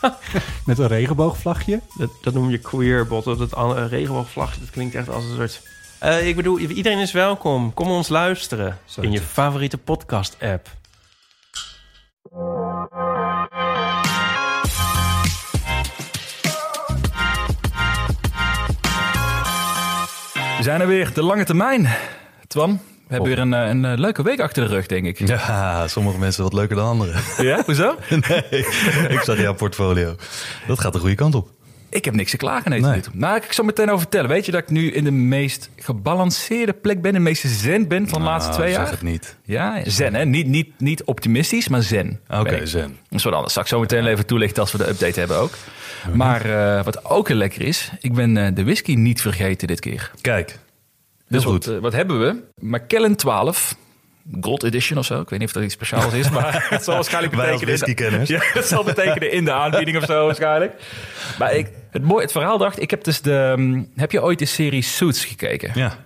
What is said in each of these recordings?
met een regenboogvlagje. Dat, dat noem je queerbot. Dat an- regenboogvlag, dat klinkt echt als een soort... Eh, ik bedoel, iedereen is welkom. Kom ons luisteren Zo in je favoriete podcast-app. We zijn er weer, de lange termijn. Twan, we hebben weer een, eh, een, eh, leuke week achter de rug, denk ik. Ja, sommige mensen wat leuker dan anderen. Ja, hoezo? Nee, ik zag jouw portfolio. Dat gaat de goede kant op. Ik heb niks te klagen, nee. Nee. Nou, ik zal meteen over vertellen. Weet je dat ik nu in de meest gebalanceerde plek ben, de meest zen ben van de laatste Nou, twee zeg jaar? het niet. Ja, zen, hè? Niet, niet, niet optimistisch, maar zen. Oké, zen. Dat is wat anders. Zal ik zo meteen even toelichten als we de update hebben ook. Maar eh, wat ook heel lekker is, ik ben de whisky niet vergeten dit keer. Kijk, Dus wat, eh, wat hebben we? Macallan 12. Gold Edition of zo. Ik weet niet of dat iets speciaals is, maar het zal waarschijnlijk betekenen... Ja, het zal betekenen in de aanbieding of zo waarschijnlijk. Maar ik, het, mooie, het verhaal dacht, ik heb dus de... hm, Heb je ooit de serie Suits gekeken? Ja.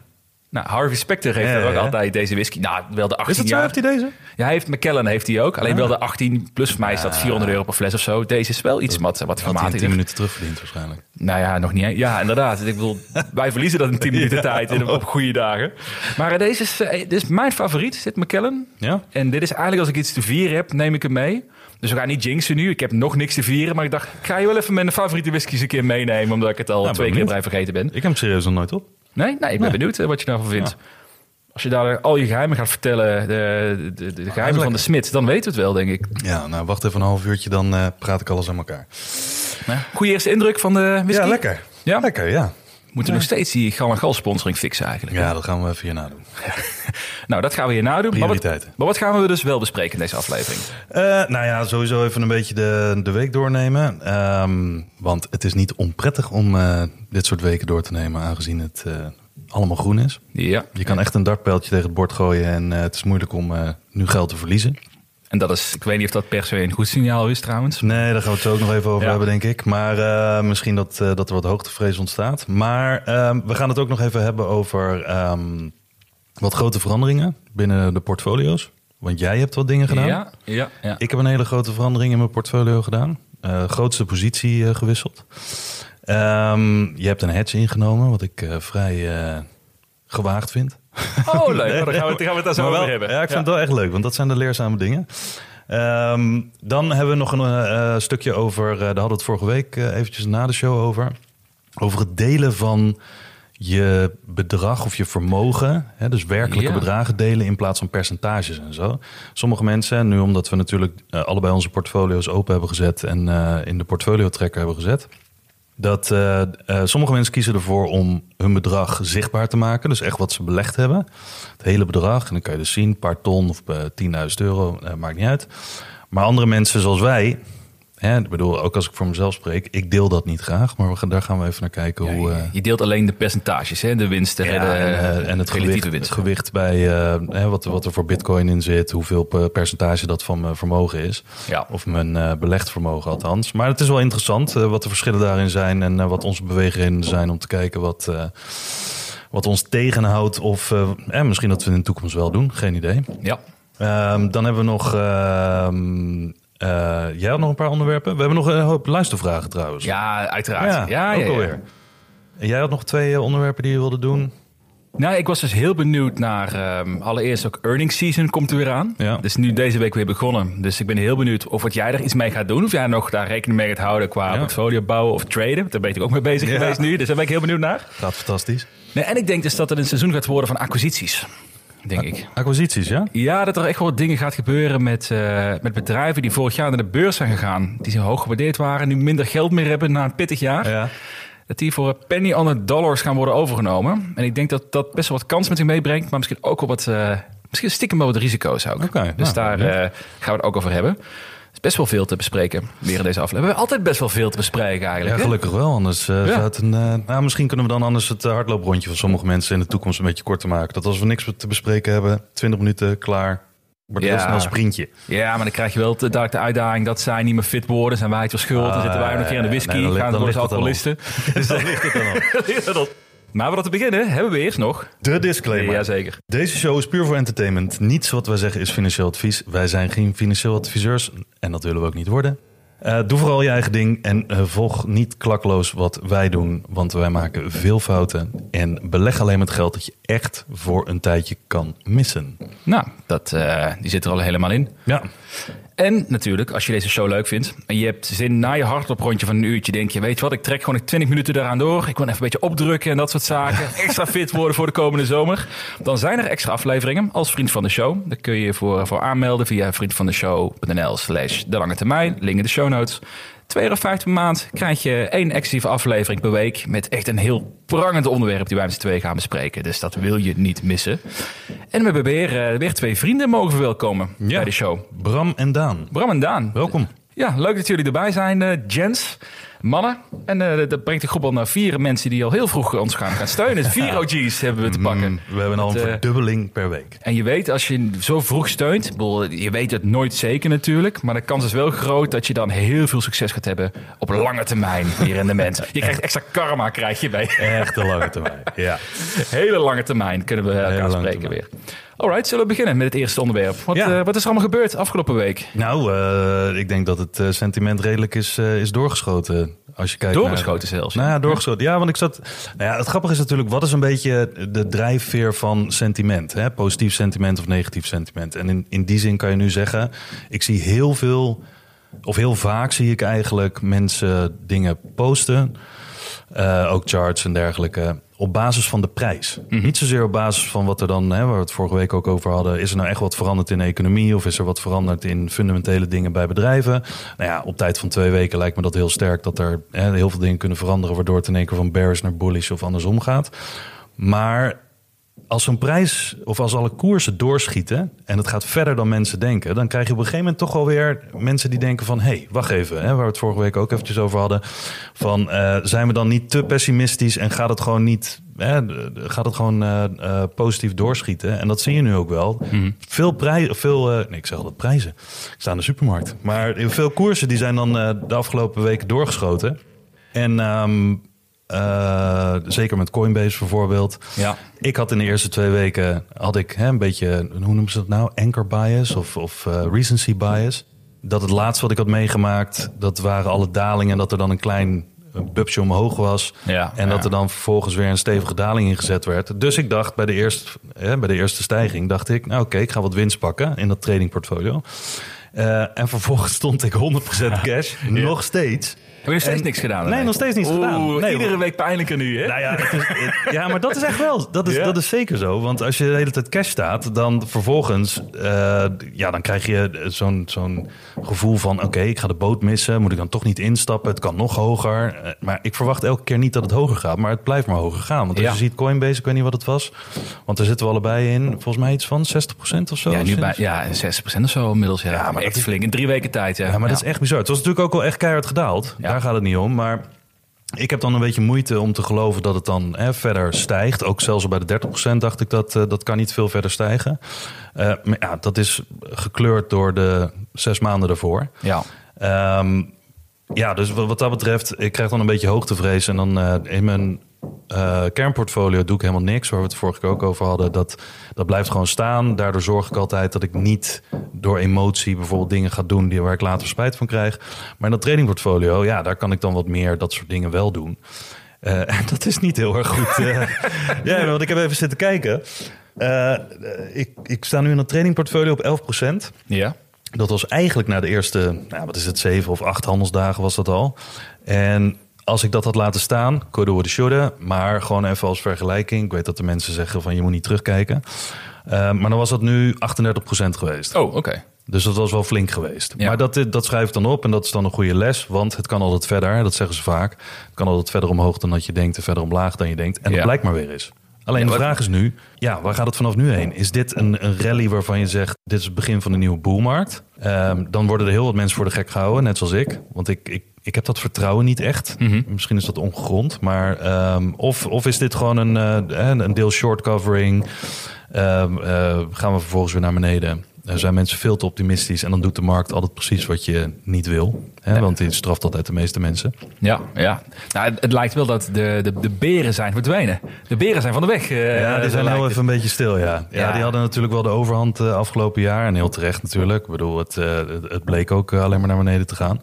Nou, Harvey Specter heeft Ja, er ook ja. altijd deze whisky. Nou, wel de 18 Is dat zo? jaar. Heeft hij deze? Ja, hij heeft McKellen heeft hij ook. Alleen Ah. wel de 18 plus voor mij is dat 400 euro per fles of zo. Deze is wel iets wat, wat gematigder. 10 minuten terugverdiend waarschijnlijk. Nou ja, nog niet. Ja, inderdaad. Ik bedoel, wij verliezen dat in 10 minuten tijd in, op goede dagen. Maar eh, deze is, eh, dit is mijn favoriet, dit McKellen. Ja? En dit is eigenlijk als ik iets te vieren heb, neem ik hem mee. Dus we gaan niet jinxen nu. Ik heb nog niks te vieren. Maar ik dacht, ik ga je wel even mijn favoriete whiskies een keer meenemen. Omdat ik het al twee keer vrij vergeten ben. Ik heb hem serieus nog nooit op. Nee? Nee, ik ben Nee. benieuwd eh, wat je daarvan vindt. Als je daar al je geheimen gaat vertellen, de, de, de, de geheimen van de smid, dan weten we het wel, denk ik. Ja, nou wacht even een half uurtje, dan eh, praat ik alles aan elkaar. Goeie eerste indruk van de whisky? Ja, lekker. Ja? Lekker, ja. We moeten nog steeds die gal en gal sponsoring fixen eigenlijk. Ja, dat gaan we even hierna doen. Nou, dat gaan we hierna doen. Maar wat, Prioriteiten. maar wat gaan we dus wel bespreken in deze aflevering? Eh, nou ja, sowieso even een beetje de, de week doornemen. Ehm, want het is niet onprettig om eh, dit soort weken door te nemen, aangezien het eh, allemaal groen is. Ja. Je kan echt een dartpijltje tegen het bord gooien en eh, het is moeilijk om eh, nu geld te verliezen. En dat is, ik weet niet of dat per se een goed signaal is trouwens. Nee, daar gaan we het zo ook nog even over Ja. hebben, denk ik. Maar eh, misschien dat, eh, dat er wat hoogtevrees ontstaat. Maar ehm, we gaan het ook nog even hebben over ehm, wat grote veranderingen binnen de portfolio's. Want jij hebt wat dingen gedaan. Ja, ja, ja. Ik heb een hele grote verandering in mijn portfolio gedaan. Eh, grootste positie gewisseld. Ehm, je hebt een hedge ingenomen, wat ik vrij gewaagd vind. Oh, leuk. Maar dan gaan we, gaan we het daar zo Maar wel- over hebben. Ja, ik vind het wel echt leuk, want dat zijn de leerzame dingen. Ehm, dan hebben we nog een eh, stukje over, eh, daar hadden we het vorige week eh, eventjes na de show over. Over het delen van je bedrag of je vermogen. Hè, dus werkelijke Ja. bedragen delen in plaats van percentages en zo. Sommige mensen, nu omdat we natuurlijk eh, allebei onze portfolio's open hebben gezet en eh, in de portfolio tracker hebben gezet. Dat eh, eh, sommige mensen kiezen ervoor om hun bedrag zichtbaar te maken. Dus echt wat ze belegd hebben. Het hele bedrag. En dan kan je dus zien, een paar ton of eh, 10.000 euro, eh, maakt niet uit. Maar andere mensen zoals wij, hè, ik bedoel, ook als ik voor mezelf spreek, ik deel dat niet graag. Maar we gaan, daar gaan we even naar kijken Ja, hoe... je- eh, je deelt alleen de percentages, hè? de winsten de, en, eh, en het gewicht, winst. gewicht bij eh, hè, wat, wat er voor bitcoin in zit, hoeveel pe- percentage dat van mijn vermogen is. Ja. Of mijn eh, belegd vermogen althans. Maar het is wel interessant eh, wat de verschillen daarin zijn en eh, wat onze beweegredenen zijn om te kijken wat, eh, wat ons tegenhoudt. Of eh, eh, misschien dat we het in de toekomst wel doen, geen idee. Ja. Ehm, dan hebben we nog. ehm, eh, jij had nog een paar onderwerpen. We hebben nog een hoop luistervragen trouwens. ja, uiteraard. Ja, ja, ook alweer. En jij had nog twee eh, onderwerpen die je wilde doen. Nou, ik was dus heel benieuwd naar... ehm, allereerst ook earnings season komt er weer aan. Ja. Dus nu deze week weer begonnen. Dus ik ben heel benieuwd of wat jij er iets mee gaat doen. Of jij nog daar rekening mee gaat houden qua Ja. portfolio bouwen of traden. Want Daar ben ik ook mee bezig Ja. geweest nu. Dus daar ben ik heel benieuwd naar. Gaat fantastisch. Nee, en ik denk dus dat het een seizoen gaat worden van acquisities. Denk ik. Acquisities, ja? Ja, dat er echt wel dingen gaat gebeuren met, eh, met bedrijven die vorig jaar naar de beurs zijn gegaan. Die zo hoog gewaardeerd waren, nu minder geld meer hebben na een pittig jaar. Ja. Dat die voor een penny on the dollars gaan worden overgenomen. En ik denk dat dat best wel wat kans met zich meebrengt, maar misschien ook wel wat, eh, misschien stiekem wel wat risico's ook. Dus nou, daar eh, gaan we het ook over hebben. Best wel veel te bespreken weer in deze aflevering. We hebben altijd best wel veel te bespreken Ja, eigenlijk. hè? gelukkig wel. Anders Ja. zou het een... eh, nou, misschien kunnen we dan anders het eh, hardlooprondje van sommige mensen in de toekomst een beetje korter maken. Dat als we niks te bespreken hebben, 20 minuten, klaar. Wordt een Ja. heel snel sprintje. Ja, maar dan krijg je wel de, de uitdaging dat zij niet meer fit worden. Zijn wij het wel schuld? dan Ah, zitten wij nog een keer in de whisky. nee, dan gaan dan worden alcoholisten. Dus dan ligt het dan al. Maar voordat we beginnen, hebben we eerst nog... De disclaimer. Jazeker. Deze show is puur voor entertainment. Niets wat wij zeggen is financieel advies. Wij zijn geen financieel adviseurs en dat willen we ook niet worden. Eh, doe vooral je eigen ding en eh, volg niet klakloos wat wij doen, want wij maken veel fouten. En beleg alleen met geld dat je echt voor een tijdje kan missen. Nou, dat, eh, die zit er al helemaal in. Ja, En natuurlijk, als je deze show leuk vindt en je hebt zin na je hardlooprondje van een uurtje, denk je, weet je wat, ik trek gewoon 20 minuten eraan door. Ik wil even een beetje opdrukken en dat soort zaken. Extra fit worden voor de komende zomer. Dan zijn er extra afleveringen als vriend van de show. Daar kun je je voor, voor aanmelden via vriendvandeshow.nl slash de lange termijn. Link in de show notes. 2,50 euro per maand krijg je één exclusieve aflevering per week. Met echt een heel prangend onderwerp die wij met z'n tweeën gaan bespreken. Dus dat wil je niet missen. En we hebben weer, eh, weer twee vrienden mogen verwelkomen Ja. bij de show. Bram en Daan. Bram en Daan. Welkom. Ja, leuk dat jullie erbij zijn, eh gents, mannen. En eh, dat brengt de groep al naar vier mensen die al heel vroeg ons gaan, gaan steunen. Vier OG's hebben we te pakken. Mm, we hebben al een eh, verdubbeling per week. En je weet, als je zo vroeg steunt, je weet het nooit zeker natuurlijk, maar de kans is wel groot dat je dan heel veel succes gaat hebben op lange termijn hier in de mensen. Je krijgt extra karma, krijg je bij. Echt een lange termijn. Ja. Hele lange termijn kunnen we elkaar spreken termijn. weer. Alright, zullen we beginnen met het eerste onderwerp? Wat, Ja. eh, wat is er allemaal gebeurd afgelopen week? Nou, ik denk dat het sentiment redelijk is, is doorgeschoten. Als je kijkt Doorgeschoten naar, zelfs. Nou ja, doorgeschoten. Ja, want ik zat. Nou ja, het grappige is natuurlijk, wat is een beetje de drijfveer van sentiment? Hè? Positief sentiment of negatief sentiment? En in, in die zin kan je nu zeggen, ik zie heel veel, of heel vaak zie ik eigenlijk mensen dingen posten. Eh, ook charts en dergelijke. Op basis van de prijs. Niet zozeer op basis van wat er dan, hè, waar we het vorige week ook over hadden. Is er nou echt wat veranderd in de economie? Of is er wat veranderd in fundamentele dingen bij bedrijven? Nou ja, op tijd van twee weken lijkt me dat heel sterk dat er hè, heel veel dingen kunnen veranderen. Waardoor het in één keer van bearish naar bullish of andersom gaat. Maar als zo'n prijs of als alle koersen doorschieten en het gaat verder dan mensen denken, dan krijg je op een gegeven moment toch alweer mensen die denken van hé, hey, wacht even, hè, waar we het vorige week ook eventjes over hadden, van eh, zijn we dan niet te pessimistisch en gaat het gewoon niet, hè, gaat het gewoon eh, eh, positief doorschieten? En dat zie je nu ook wel. Veel prijzen, veel, nee, ik zeg altijd prijzen. Ik sta in de supermarkt, maar veel koersen die zijn dan de afgelopen weken doorgeschoten. En ehm, eh, zeker met Coinbase bijvoorbeeld. Ja. Ik had in de eerste twee weken had ik hè, een beetje, hoe noemen ze dat nou? Anchor bias of, of eh, recency bias. Dat het laatste wat ik had meegemaakt, dat waren alle dalingen. En dat er dan een klein eh, bubje omhoog was. Ja, en dat er dan vervolgens weer een stevige daling ingezet werd. Dus ik dacht bij de eerste, hè, bij de eerste stijging, dacht ik, nou oké, ik ga wat winst pakken in dat tradingportfolio. Eh, en vervolgens stond ik 100% cash, nog steeds. Heb je nog steeds En- niks gedaan? Nee, nog steeds niets Oeh, gedaan. Nee, iedere week pijnlijker nu, hè? Nou ja, het is- het- ja, maar dat is echt wel. Dat is, Ja? dat is zeker zo. Want als je de hele tijd cash staat, dan vervolgens, eh, ja, dan krijg je zo'n zo'n gevoel van: oké, ik ga de boot missen. Moet ik dan toch niet instappen? Het kan nog hoger. Eh, maar ik verwacht elke keer niet dat het hoger gaat, maar het blijft maar hoger gaan. Want als Ja. je ziet Coinbase, ik weet niet wat het was, want daar zitten we allebei in. Volgens mij iets van 60% of zo. Ja, nu bij, ja, 60% of zo inmiddels. Ja, Ja, maar echt is- flink. In drie weken tijd, ja. Ja, maar dat is echt bizar. Het was natuurlijk ook wel echt keihard gedaald. Ja. Daar gaat het niet om. Maar ik heb dan een beetje moeite om te geloven dat het dan hè, verder stijgt. Ook zelfs bij de 30% dacht ik dat eh, dat kan niet veel verder stijgen. Eh, maar ja, dat is gekleurd door de zes maanden ervoor. Ja. Ehm, ja, dus wat wat dat betreft, ik krijg dan een beetje hoogtevrees. En dan eh, in mijn eh, kernportfolio doe ik helemaal niks. Waar we het vorige keer ook over hadden. Dat, dat blijft gewoon staan. Daardoor zorg ik altijd dat ik niet door emotie bijvoorbeeld dingen ga doen die, waar ik later spijt van krijg. Maar in dat tradingportfolio, ja, daar kan ik dan wat meer dat soort dingen wel doen. Eh, en dat is niet heel erg goed. eh. ja, want ik heb even zitten kijken. Ik, ik sta nu in een trainingportfolio op 11%. Ja. Dat was eigenlijk na de eerste, nou, wat is het, zeven of acht handelsdagen was dat al. En als ik dat had laten staan, coulda, woulda, shoulda. Maar gewoon even als vergelijking. Ik weet dat de mensen zeggen van je moet niet terugkijken. Eh, maar dan was dat nu 38% geweest. Oh, oké. Dus dat was wel flink geweest. Ja. Maar dat, dat schrijf ik dan op en dat is dan een goede les. Want het kan altijd verder, dat zeggen ze vaak. Het kan altijd verder omhoog dan dat je denkt en verder omlaag dan je denkt. En Ja. dat blijkt maar weer eens. Alleen Ja, de vraag is nu, ja, waar gaat het vanaf nu heen? Is dit een, een rally waarvan je zegt, dit is het begin van de nieuwe boelmarkt? Ehm, dan worden er heel wat mensen voor de gek gehouden, net zoals ik. Want ik, ik, ik heb dat vertrouwen niet echt. Mhm. Misschien is dat ongegrond. Maar ehm, of, of is dit gewoon een, eh, een deel short covering? Ehm, eh, gaan we vervolgens weer naar beneden? Er zijn mensen veel te optimistisch en dan doet de markt altijd precies wat je niet wil. Hè? Want die straft altijd de meeste mensen. Ja, ja. Nou, het, het lijkt wel dat de, de, de beren zijn verdwenen. De beren zijn van de weg. eh, Ja, die zo zijn heel even een beetje stil, ja. ja. Ja. die hadden natuurlijk wel de overhand eh, afgelopen jaar. En heel terecht natuurlijk. Ik bedoel, het, eh, het- bleek ook eh, alleen maar naar beneden te gaan.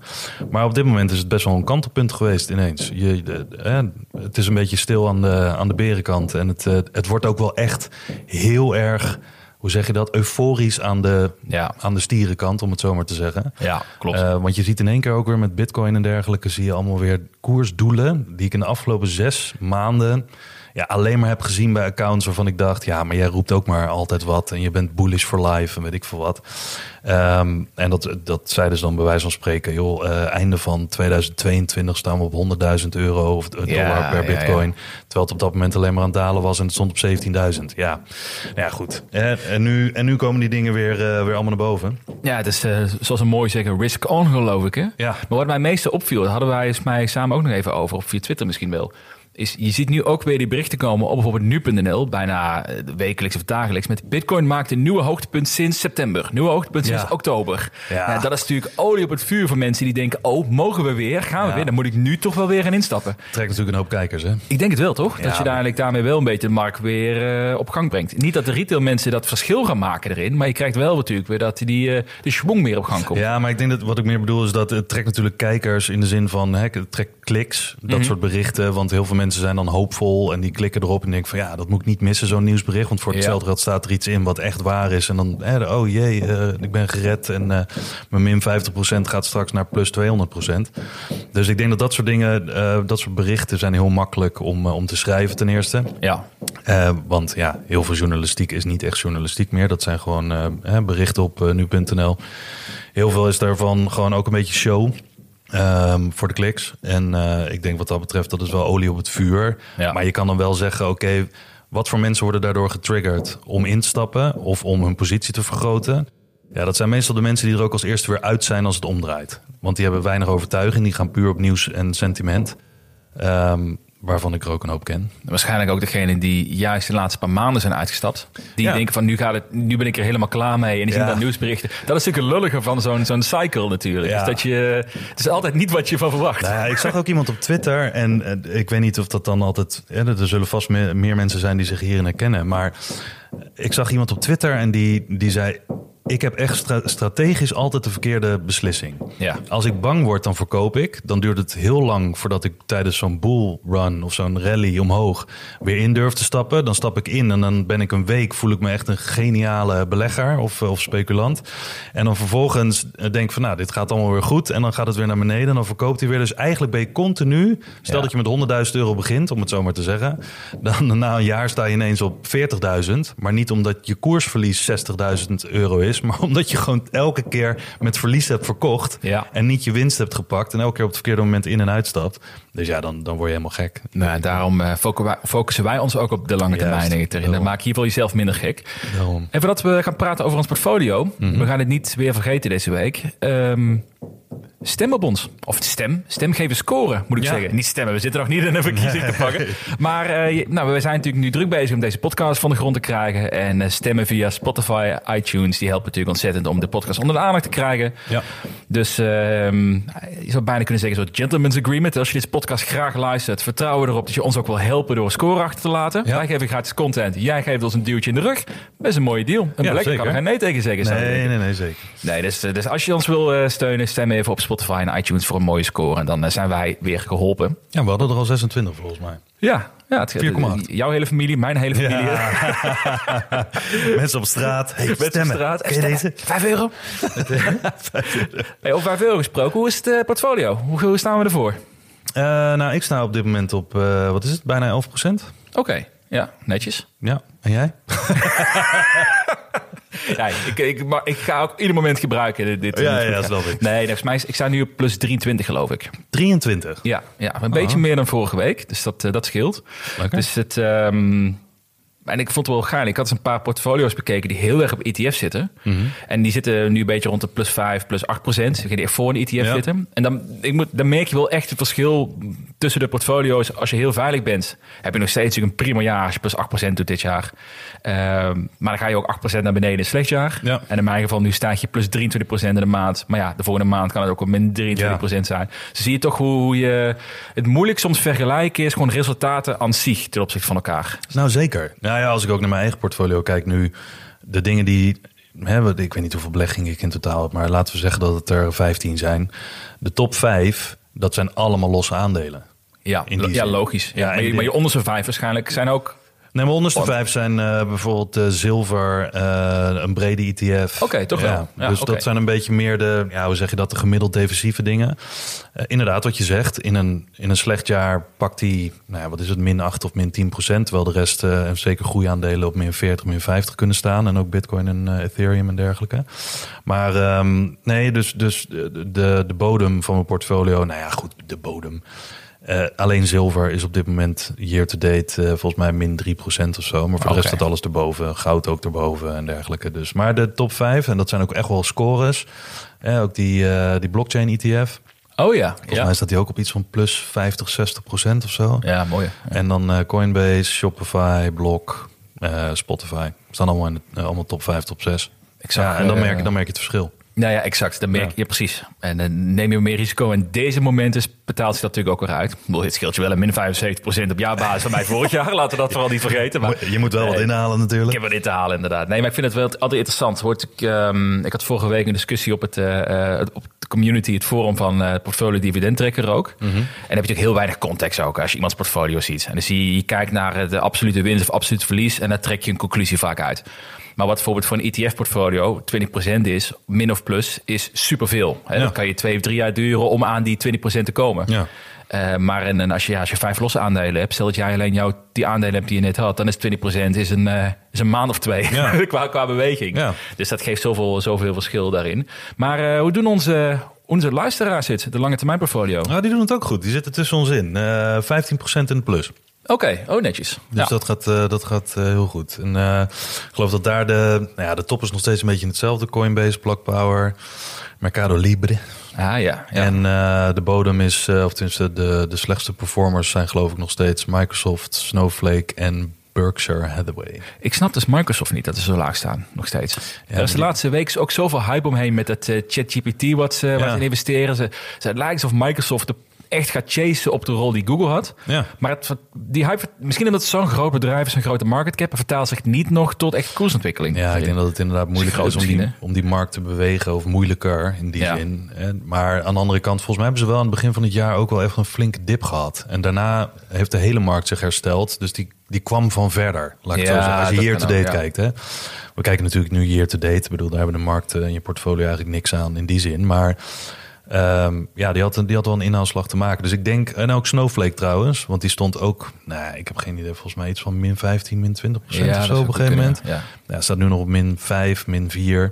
Maar op dit moment is het best wel een kantelpunt geweest ineens. Je, de- eh, het is een beetje stil aan de, aan de berenkant. En het, eh, het wordt ook wel echt heel erg, hoe zeg je dat, euforisch aan de, Ja. aan de stierenkant, om het zo maar te zeggen. Ja, klopt. Eh, want je ziet in één keer ook weer met bitcoin en dergelijke... zie je allemaal weer koersdoelen... die ik in de afgelopen zes maanden... Ja, alleen maar heb gezien bij accounts waarvan ik dacht... ja, maar jij roept ook maar altijd wat... en je bent bullish for life en weet ik veel wat. Ehm, en dat, dat zeiden ze dan bij wijze van spreken... joh, eh, einde van 2022 staan we op 100.000 euro of dollar Ja, per ja, bitcoin... terwijl het op dat moment alleen maar aan het dalen was... en het stond op 17.000. Ja, ja goed. En, en, nu, en nu komen die dingen weer, eh, weer allemaal naar boven. Ja, het is eh, zoals ze mooi zeggen, risk on geloof ik. Hè? Ja. Maar wat mij het meeste opviel, daar hadden wij eens mij samen ook nog even over, of via Twitter misschien wel. Is, je ziet nu ook weer die berichten komen op bijvoorbeeld nu.nl, bijna eh, wekelijks of dagelijks. Met Bitcoin maakt een nieuwe hoogtepunt sinds september. Nieuwe hoogtepunt Ja. sinds oktober. Ja. Dat is natuurlijk olie op het vuur voor mensen die denken: oh, mogen we weer? Gaan we Ja. weer? Dan moet ik nu toch wel weer gaan instappen. Trekt natuurlijk een hoop kijkers, hè? Ik denk het wel, toch? Dat je eigenlijk daarmee wel een beetje de markt weer eh, op gang brengt. Niet dat de retail mensen dat verschil gaan maken erin, maar je krijgt wel natuurlijk weer dat die eh, de schwung meer op gang komt. Ja, maar ik denk dat wat ik meer bedoel is dat het trekt natuurlijk kijkers in de zin van hè, het trekt kliks, dat Mhm. soort berichten. Want heel veel mensen zijn dan hoopvol en die klikken erop en denken van ja, dat moet ik niet missen, zo'n nieuwsbericht. Want voor hetzelfde geld staat er iets in wat echt waar is. En dan, hè, oh jee, eh, ik ben gered en eh, mijn min 50% gaat straks naar plus 200%. Dus ik denk dat dat soort dingen, eh, dat soort berichten zijn heel makkelijk om, om te schrijven ten eerste. Ja, want ja, heel veel journalistiek is niet echt journalistiek meer. Dat zijn gewoon berichten op nu.nl. Heel veel is daarvan gewoon ook een beetje show. Ehm, voor de kliks. En eh, ik denk wat dat betreft, dat is wel olie op het vuur. Ja. Maar je kan dan wel zeggen, oké, wat voor mensen worden daardoor getriggerd om in te stappen of om hun positie te vergroten? Ja, dat zijn meestal de mensen die er ook als eerste weer uit zijn als het omdraait. Want die hebben weinig overtuiging, die gaan puur op nieuws en sentiment. Ehm, waarvan ik er ook een hoop ken. waarschijnlijk ook degene die juist de laatste paar maanden zijn uitgestapt. Die Ja. denken van nu, gaat het, nu ben ik er helemaal klaar mee. En die zien Ja. dan nieuwsberichten. Dat is natuurlijk een lullige van zo'n zo'n cycle natuurlijk. Ja. Dus dat je, het is altijd niet wat je van verwacht. Nou ik zag ook iemand op Twitter en eh, ik weet niet of dat dan altijd... Er zullen vast meer, meer mensen zijn die zich hierin herkennen. Maar ik zag iemand op Twitter en die, die zei... Ik heb echt stra- strategisch altijd de verkeerde beslissing. Ja. Als ik bang word, dan verkoop ik. Dan duurt het heel lang voordat ik tijdens zo'n bullrun of zo'n rally omhoog weer in durf te stappen. Dan stap ik in en dan ben ik een week, voel ik me echt een geniale belegger of, of speculant. En dan vervolgens denk ik van nou, dit gaat allemaal weer goed. En dan gaat het weer naar beneden en dan verkoopt hij weer. Dus eigenlijk ben je continu, stel Ja. dat je met 100.000 euro begint, om het zo maar te zeggen. Dan na een jaar sta je ineens op 40.000. Maar niet omdat je koersverlies 60.000 euro is. Maar omdat je gewoon elke keer met verlies hebt verkocht. Ja. En niet je winst hebt gepakt. En elke keer op het verkeerde moment in en uitstapt. Dus ja, dan, dan word je helemaal gek. Nou, daarom eh, focussen wij- ons ook op de lange termijn. Denk ik, erin. Dan Daarom. maak je geval jezelf minder gek. Daarom. En voordat we gaan praten over ons portfolio. Mhm. We gaan het niet weer vergeten deze week. Ehm, stem op ons. Of stem. Stem geven scoren, moet ik Ja. zeggen. Niet stemmen, we zitten nog niet in een verkiezing te pakken. Maar je- nou, we zijn natuurlijk nu druk bezig om deze podcast van de grond te krijgen. En eh, stemmen via Spotify, iTunes, die helpen natuurlijk ontzettend om de podcast onder de aandacht te krijgen. Ja. Dus ehm, je zou bijna kunnen zeggen, soort gentleman's agreement. Als je deze podcast graag luistert, vertrouwen we erop dat je ons ook wil helpen door een score achter te laten. Ja. Wij geven gratis content, jij geeft ons een duwtje in de rug. Best een mooie deal. Een belegger kan er geen nee tegen zeggen. Nee, nee, nee, zeker. Nee, dus, eh, dus als je ons wil steunen, stem even op Spotify en iTunes voor een mooie score. En dan eh, zijn wij weer geholpen. Ja, we hadden er al 26 volgens mij. Ja, ja het, 4,8. jouw hele familie, mijn hele familie. Mensen op straat. Hey, Mensen op straat. Deze? Vijf euro. hey, over vijf euro gesproken, hoe is het eh, portfolio? Hoe, hoe staan we ervoor? Eh, nou, ik sta op dit moment op, wat is het, bijna 11% Oké, ja, netjes. Ja, en jij? Ja, ik, ik, maar ik ga ook ieder moment gebruiken. Dit, dit Ja, ja, snap ik. Nee, volgens mij ik sta nu op plus 23 geloof ik. 23. Ja, ja een beetje meer dan vorige week. Dus dat, eh, dat scheelt. Lekker. Dus het, ehm, En ik vond het wel gaaf. Ik had eens een paar portfolio's bekeken die heel erg op ETF zitten. Mhm. En die zitten nu een beetje rond de plus 5, plus 8 procent. Die echt voor een ETF Ja. zitten. En dan, ik moet, dan merk je wel echt het verschil tussen de portfolio's. Als je heel veilig bent, heb je nog steeds een prima jaar als je plus 8 procent doet dit jaar. Ehm, maar dan ga je ook 8 procent naar beneden in een slecht jaar. Ja. En in mijn geval nu staat je plus 23 procent in de maand. Maar ja, de volgende maand kan het ook wel min 23 procent zijn. Dus zie je toch hoe je het moeilijk soms vergelijken is. Gewoon resultaten aan zich ten opzichte van elkaar. Nou, zeker. Nou ja, als ik ook naar mijn eigen portfolio kijk nu, de dingen die, hè, ik weet niet hoeveel beleggingen ik in totaal heb, maar laten we zeggen dat het er 15 zijn. De top 5, dat zijn allemaal losse aandelen. Ja, ja logisch. Ja, maar, je, maar je onderste vijf waarschijnlijk zijn ook... Nee, maar onderste Want- vijf zijn eh, bijvoorbeeld eh, zilver, eh, een brede ETF. Oké, toch wel. Ja, dus dat zijn een beetje meer de, ja, hoe zeg je dat, de gemiddeld defensieve dingen. Inderdaad, wat je zegt, in een, in een slecht jaar pakt hij, nou ja, wat is het, min 8 of min 10 procent. Terwijl de rest, en zeker groeiaandelen, op min 40, min 50 kunnen staan. En ook Bitcoin en Ethereum en dergelijke. Maar ehm, nee, dus, dus de, de, de bodem van mijn portfolio, nou ja, goed, de bodem. Eh, alleen zilver is op dit moment year to date eh, volgens mij min 3% of zo. Maar voor de rest staat alles erboven. Goud ook erboven en dergelijke. Dus. Maar de top 5, en dat zijn ook echt wel scores. Eh, ook die, eh, die blockchain ETF. Oh ja. Volgens Ja, mij staat die ook op iets van plus 50, 60% of zo. ja mooi. Ja. En dan Coinbase, Shopify, Block, Spotify. Staan allemaal in de, allemaal top 5, top 6. Ik zag, ja, en dan merk, je, dan merk je het verschil. Nou ja, exact. Dan merk je ja. precies. En dan neem je meer risico. En deze momenten betaalt zich dat natuurlijk ook weer uit. Bedoel, dit scheelt je wel een min 75% op jaarbasis van mij vorig jaar. Laten we dat vooral niet vergeten. Maar je moet wel wat eh, inhalen natuurlijk. Ik heb er dit te halen, inderdaad. Nee, maar ik vind het wel altijd interessant. Hoort ik, ehm, ik had vorige week een discussie op, het, eh, eh, op de community, het forum van eh Portfolio Dividend Tracker ook. En dan heb je natuurlijk heel weinig context ook als je iemands portfolio ziet. En dan zie je, je kijkt naar eh, de absolute winst of absoluut verlies en daar trek je een conclusie vaak uit. Maar wat bijvoorbeeld voor een ETF-portfolio 20% is, min of plus, is superveel. Hè? Ja. Dan kan je twee of drie jaar duren om aan die 20% te komen. Ja. Eh, maar en, en als, je, ja, als je vijf losse aandelen hebt, stel dat jij alleen jouw, die aandelen hebt die je net had, dan is 20% is een, eh, is een maand of twee Ja. qua, qua beweging. Ja. Dus dat geeft zoveel, zoveel verschil daarin. Maar eh, hoe doen onze, onze luisteraars het, de lange termijn portfolio? Nou, die doen het ook goed. Die zitten tussen ons in. Eh 15% in de plus. Oké, oh netjes. Dus ja. dat gaat, eh, dat gaat eh, heel goed. En eh, ik geloof dat daar de, nou ja, de top is nog steeds een beetje in hetzelfde. Coinbase, Block Power, Mercado Libre. Ah ja, ja. En de bodem is, of tenminste de, de slechtste performers zijn geloof ik nog steeds Microsoft, Snowflake en Berkshire Hathaway. Ik snap dus Microsoft niet dat ze zo laag staan, nog steeds. Ja, er is de die- laatste week ook zoveel hype omheen met dat ChatGPT wat ze, wat Ja. ze in investeren. Ze, ze, het lijkt alsof Microsoft de- echt gaat chasen op de rol die Google had. Ja. Maar het, die hype, misschien omdat het zo'n groot bedrijf is, een grote market cap, vertaalt zich niet nog tot echt koersontwikkeling. Ja, ik denk dat het inderdaad moeilijk groot is om die, om die markt te bewegen. Of moeilijker in die Ja. zin. En, maar aan de andere kant, volgens mij hebben ze wel aan het begin van het jaar ook wel even een flinke dip gehad. En daarna heeft de hele markt zich hersteld. Dus die, die kwam van verder. Laat ik het Ja, zo zeggen. Als je year kan to date ook, kijkt. Hè. We kijken natuurlijk nu year to date. Ik bedoel, daar hebben de markten en je portfolio eigenlijk niks aan in die zin. Maar ehm, ja, die had, een- die had wel een inhaalslag te maken. Dus ik denk, en ook Snowflake trouwens. Want die stond ook, nou, ik heb geen idee, volgens mij iets van min 15, min 20 procent of dat zo op een gegeven kunnen, moment. Ja. Ja, staat nu nog op min 5, min 4.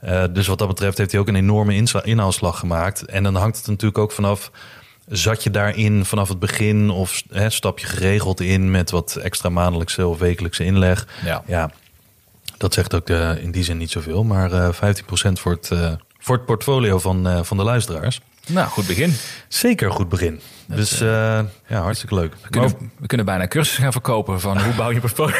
Eh, dus wat dat betreft heeft hij ook een enorme inhaalslag gemaakt. En dan hangt het natuurlijk ook vanaf... Zat je daarin vanaf het begin of hè, stap je geregeld in... met wat extra maandelijkse of wekelijkse inleg? Ja. ja dat zegt ook eh, in die zin niet zoveel. Maar eh 15% voor het, voor het portfolio van, eh, van de luisteraars. Nou, goed begin. Zeker een goed begin. Dus eh, ja, hartstikke leuk. We kunnen, we kunnen bijna cursussen gaan verkopen van hoe bouw je portfolio.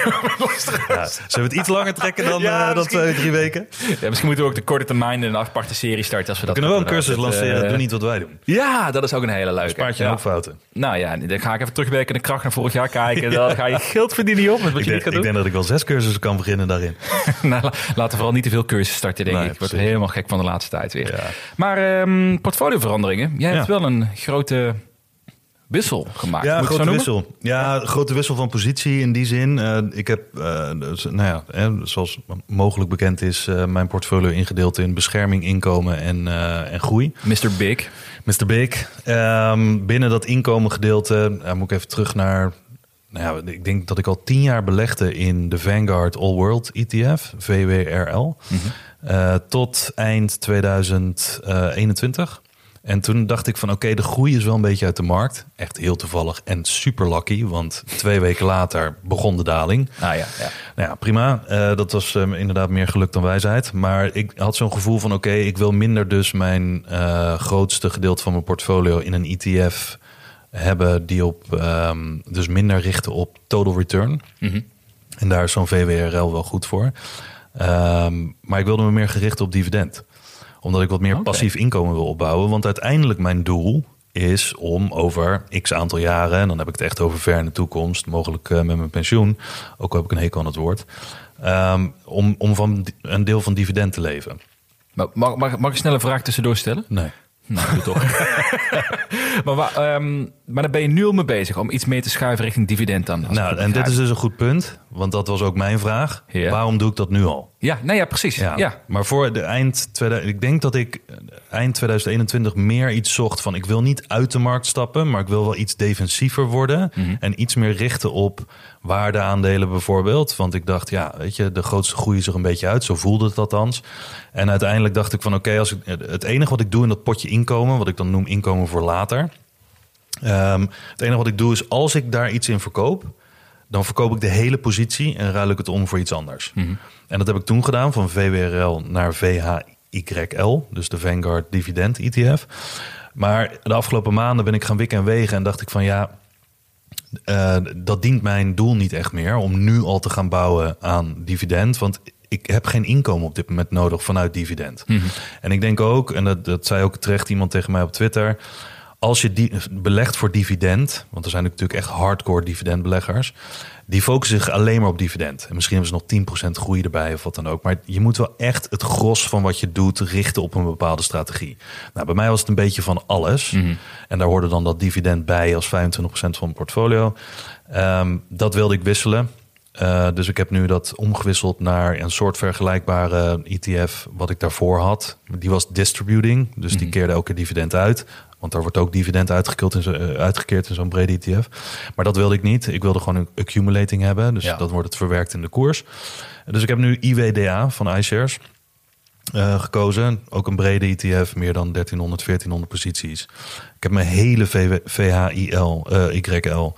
Ja, zullen we het iets langer trekken dan, Ja, eh, dan twee, drie weken? Ja, misschien moeten we ook de korte termijn een aparte serie starten. Als we, We dat kunnen wel een cursus lanceren. eh, Doe niet wat wij doen. Ja, dat is ook een hele leuke. Spaart je ja. fouten. Nou ja, dan ga ik even terugwerken de kracht naar vorig jaar kijken. Dan ga je geld verdienen op met wat Ik je denk, niet gaat ik doen. denk dat ik wel zes cursussen kan beginnen daarin. nou, la- laten we vooral niet te veel cursussen starten, denk Nee, ik. Ik word helemaal gek van de laatste tijd weer. Maar ehm, portfolioveranderingen. Jij hebt wel een grote wissel gemaakt. Ja, grote wissel. Ja, grote wissel van positie in die zin. Eh, ik heb, eh, dus, nou ja, hè, zoals mogelijk bekend is, eh, mijn portfolio ingedeeld in bescherming, inkomen en, en groei. Mr. Big. Mr. Big. Ehm, binnen dat inkomengedeelte eh, moet ik even terug naar. Nou ja, ik denk dat ik al tien jaar belegde in de Vanguard All World ETF, VWRL. Eh, tot eind 2021. En toen dacht ik van oké, de groei is wel een beetje uit de markt. Echt heel toevallig en super lucky, want twee weken later begon de daling. Ah ja, ja. Nou ja, prima. Eh, dat was eh, inderdaad meer geluk dan wijsheid. Maar ik had zo'n gevoel van oké, ik wil minder dus mijn eh, grootste gedeelte van mijn portfolio in een ETF hebben die op ehm, dus minder richten op total return. Mhm. En daar is zo'n VWRL wel goed voor. Ehm, maar ik wilde me meer gericht op dividend. Omdat ik wat meer passief inkomen wil opbouwen. Want uiteindelijk mijn doel is om over x aantal jaren... en dan heb ik het echt over ver in de toekomst... mogelijk eh, met mijn pensioen, ook al heb ik een hekel aan het woord... ehm, om, om van een deel van dividend te leven. Maar mag, mag, mag ik snel een vraag tussendoor stellen? Nee. Nou, toch. maar, ehm, maar daar ben je nu al mee bezig om iets meer te schuiven richting dividend dan. Nou, en dit is dus een goed punt. Want dat was ook mijn vraag. Waarom doe ik dat nu al? Ja, nee, ja, precies. Ja. Maar voor de eind 2000, ik denk dat ik eh, eind 2021 meer iets zocht van ik wil niet uit de markt stappen, maar ik wil wel iets defensiever worden Mhm. en iets meer richten op waardeaandelen bijvoorbeeld. Want ik dacht, ja, weet je, de grootste groei is er een beetje uit, zo voelde het althans. En uiteindelijk dacht ik van oké, als ik het enige wat ik doe in dat potje inkomen, wat ik dan noem inkomen voor later. ehm, het enige wat ik doe is als ik daar iets in verkoop, dan verkoop ik de hele positie en ruil ik het om voor iets anders. En dat heb ik toen gedaan, van VWRL naar VHYL, dus de Vanguard Dividend ETF. Maar de afgelopen maanden ben ik gaan wikken en wegen en dacht ik van ja, eh, dat dient mijn doel niet echt meer om nu al te gaan bouwen aan dividend. Want ik heb geen inkomen op dit moment nodig vanuit dividend. En ik denk ook, en dat, dat zei ook terecht iemand tegen mij op Twitter. Als je die, belegt voor dividend, want er zijn natuurlijk echt hardcore dividendbeleggers, die focussen zich alleen maar op dividend. En misschien hebben ze nog 10% groei erbij of wat dan ook. Maar je moet wel echt het gros van wat je doet richten op een bepaalde strategie. Nou, bij mij was het een beetje van alles. En daar hoorde dan dat dividend bij als 25% van mijn portfolio. Ehm, dat wilde ik wisselen. Eh, dus ik heb nu dat omgewisseld naar een soort vergelijkbare ETF wat ik daarvoor had. Die was distributing, dus die keerde elke dividend uit. Want daar wordt ook dividend uitgekeerd in, zo- eh, uitgekeerd in zo'n brede ETF. Maar dat wilde ik niet. Ik wilde gewoon een accumulating hebben. Dus Ja. dat wordt het verwerkt in de koers. Dus ik heb nu IWDA van iShares eh, gekozen. Ook een brede ETF, meer dan 1300, 1400 posities. Ik heb mijn hele VW, VHIL, eh, YL,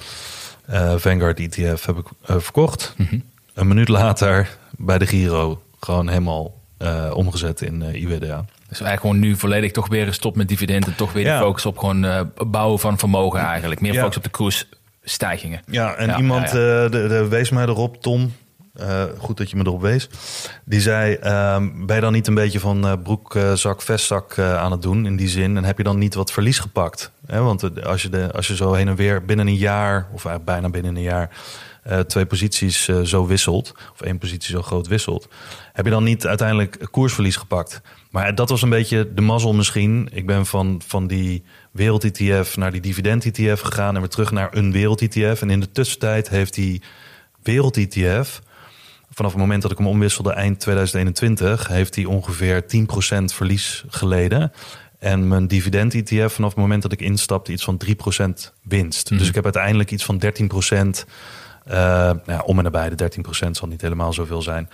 Vanguard ETF heb ik verkocht. Een minuut later bij de Giro gewoon helemaal omgezet in eh, IWDA. Dus eigenlijk gewoon nu volledig toch weer gestopt met dividend en toch weer Ja. de focus op gewoon eh, bouwen van vermogen eigenlijk. Meer Ja. focus op de koersstijgingen. Ja, en Ja, iemand ja, ja. eh, de, de wees mij erop, Tom. eh, goed dat je me erop wees. Die zei: ehm, Ben je dan niet een beetje van eh, broekzak, vestzak eh, aan het doen in die zin? En heb je dan niet wat verlies gepakt? Hè, want eh, als je, de, als je zo heen en weer binnen een jaar, of eigenlijk bijna binnen een jaar, eh, twee posities eh, zo wisselt, of één positie zo groot wisselt, heb je dan niet uiteindelijk koersverlies gepakt? Maar dat was een beetje de mazzel misschien. Ik ben van, van die wereld-ETF naar die dividend-ETF gegaan en weer terug naar een wereld-ETF. En in de tussentijd heeft die wereld-ETF, vanaf het moment dat ik hem omwisselde eind 2021, heeft hij ongeveer 10% verlies geleden. En mijn dividend-ETF vanaf het moment dat ik instapte iets van 3% winst. Dus ik heb uiteindelijk iets van 13%. Eh, ja, om en nabij de 13% zal niet helemaal zoveel zijn.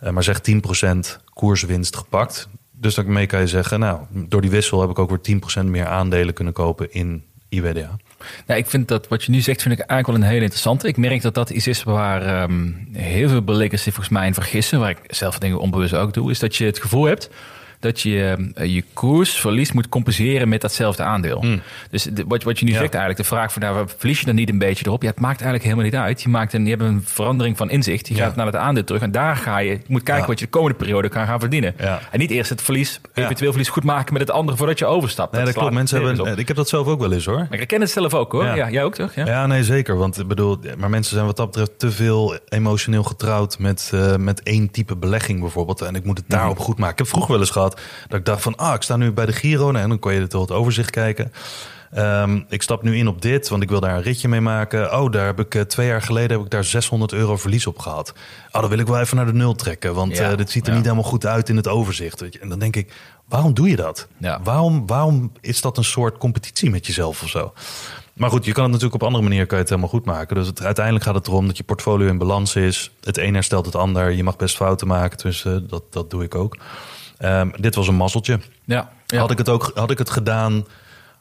Eh, maar zeg 10% koerswinst gepakt. Dus daarmee kan je zeggen, nou, door die wissel heb ik ook weer 10% meer aandelen kunnen kopen in IWDA. Nou, ik vind dat wat je nu zegt, vind ik eigenlijk wel een hele interessante. Ik merk dat dat iets is waar ehm, heel veel beleggers zich volgens mij in vergissen. Waar ik zelf dingen onbewust ook doe. Is dat je het gevoel hebt dat je eh, je koersverlies moet compenseren met datzelfde aandeel. Dus de- wat, wat je nu Ja. zegt eigenlijk, de vraag van nou, verlies je dan niet een beetje erop? Ja, het maakt eigenlijk helemaal niet uit. Je, maakt een, je hebt een verandering van inzicht. Je Ja. gaat naar het aandeel terug en daar ga je, je moet kijken Ja. wat je de komende periode kan gaan verdienen. En niet eerst het verlies, eventueel verlies goed maken met het andere voordat je overstapt. Nee, dat klopt. Mensen hebben, ik heb dat zelf ook wel eens hoor. Maar ik herken het zelf ook hoor. Ja. Jij ook toch? Ja. Ja, nee, zeker. Want ik bedoel, maar mensen zijn wat dat betreft te veel emotioneel getrouwd met, eh, met één type belegging bijvoorbeeld. En ik moet het daarop goed maken. Ik heb vroeger wel eens gehad dat ik dacht van, ah, ik sta nu bij de Giro. Nou, en dan kon je het wel het overzicht kijken. Ehm, ik stap nu in op dit, want ik wil daar een ritje mee maken. Oh, daar heb ik eh, twee jaar geleden heb ik daar 600 euro verlies op gehad. Oh, dan wil ik wel even naar de nul trekken, want Ja, eh, dit ziet er ja. niet helemaal goed uit in het overzicht. Weet je. En dan denk ik, waarom doe je dat? Ja. Waarom, waarom is dat een soort competitie met jezelf of zo? Maar goed, je kan het natuurlijk op andere manier kan je het helemaal goed maken. Dus het, uiteindelijk gaat het erom dat je portfolio in balans is. Het een herstelt het ander. Je mag best fouten maken, dus eh, dat, dat doe ik ook. Ehm, dit was een mazzeltje. Ja. Ja. Had, ik het ook, had ik het gedaan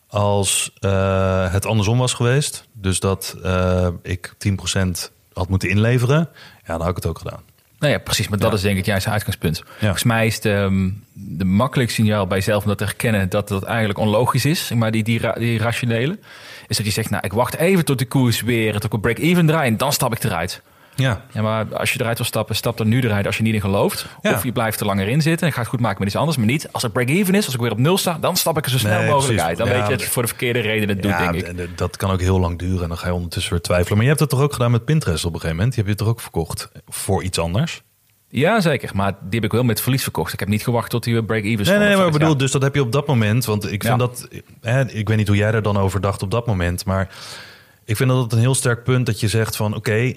als eh, het andersom was geweest. Dus dat eh, ik 10% had moeten inleveren. Ja, dan had ik het ook gedaan. Nou ja, precies. Maar dat Ja. is denk ik juist het uitgangspunt. Volgens mij is de, ehm, de makkelijkste signaal bij jezelf om dat te herkennen dat dat eigenlijk onlogisch is. Maar die, die, ra- die rationele. Is dat je zegt, nou, ik wacht even tot de koers weer, tot ik op break-even draai en dan stap ik eruit. Ja, Ja, maar als je eruit wil stappen, stap dan nu eruit als je niet in gelooft. Ja. Of je blijft er langer in zitten en gaat het goed maken met iets anders. Maar niet, als het break-even is, als ik weer op nul sta, dan stap ik er zo snel Nee, mogelijk precies. uit. Dan Ja, weet je dat je voor de verkeerde reden het doet, ja denk ik. d- dat kan ook heel lang duren. En dan ga je ondertussen weer twijfelen. Maar je hebt het toch ook gedaan met Pinterest op een gegeven moment? Die heb je toch ook verkocht voor iets anders? Ja, zeker. Maar die heb ik wel met verlies verkocht. Ik heb niet gewacht tot die weer break-even Nee, stond. nee, maar ik bedoel, dus dat heb je op dat moment. Want ik vind dat, hè, ik weet niet hoe jij er dan over dacht op dat moment, maar ik vind dat het een heel sterk punt dat je zegt van, oké,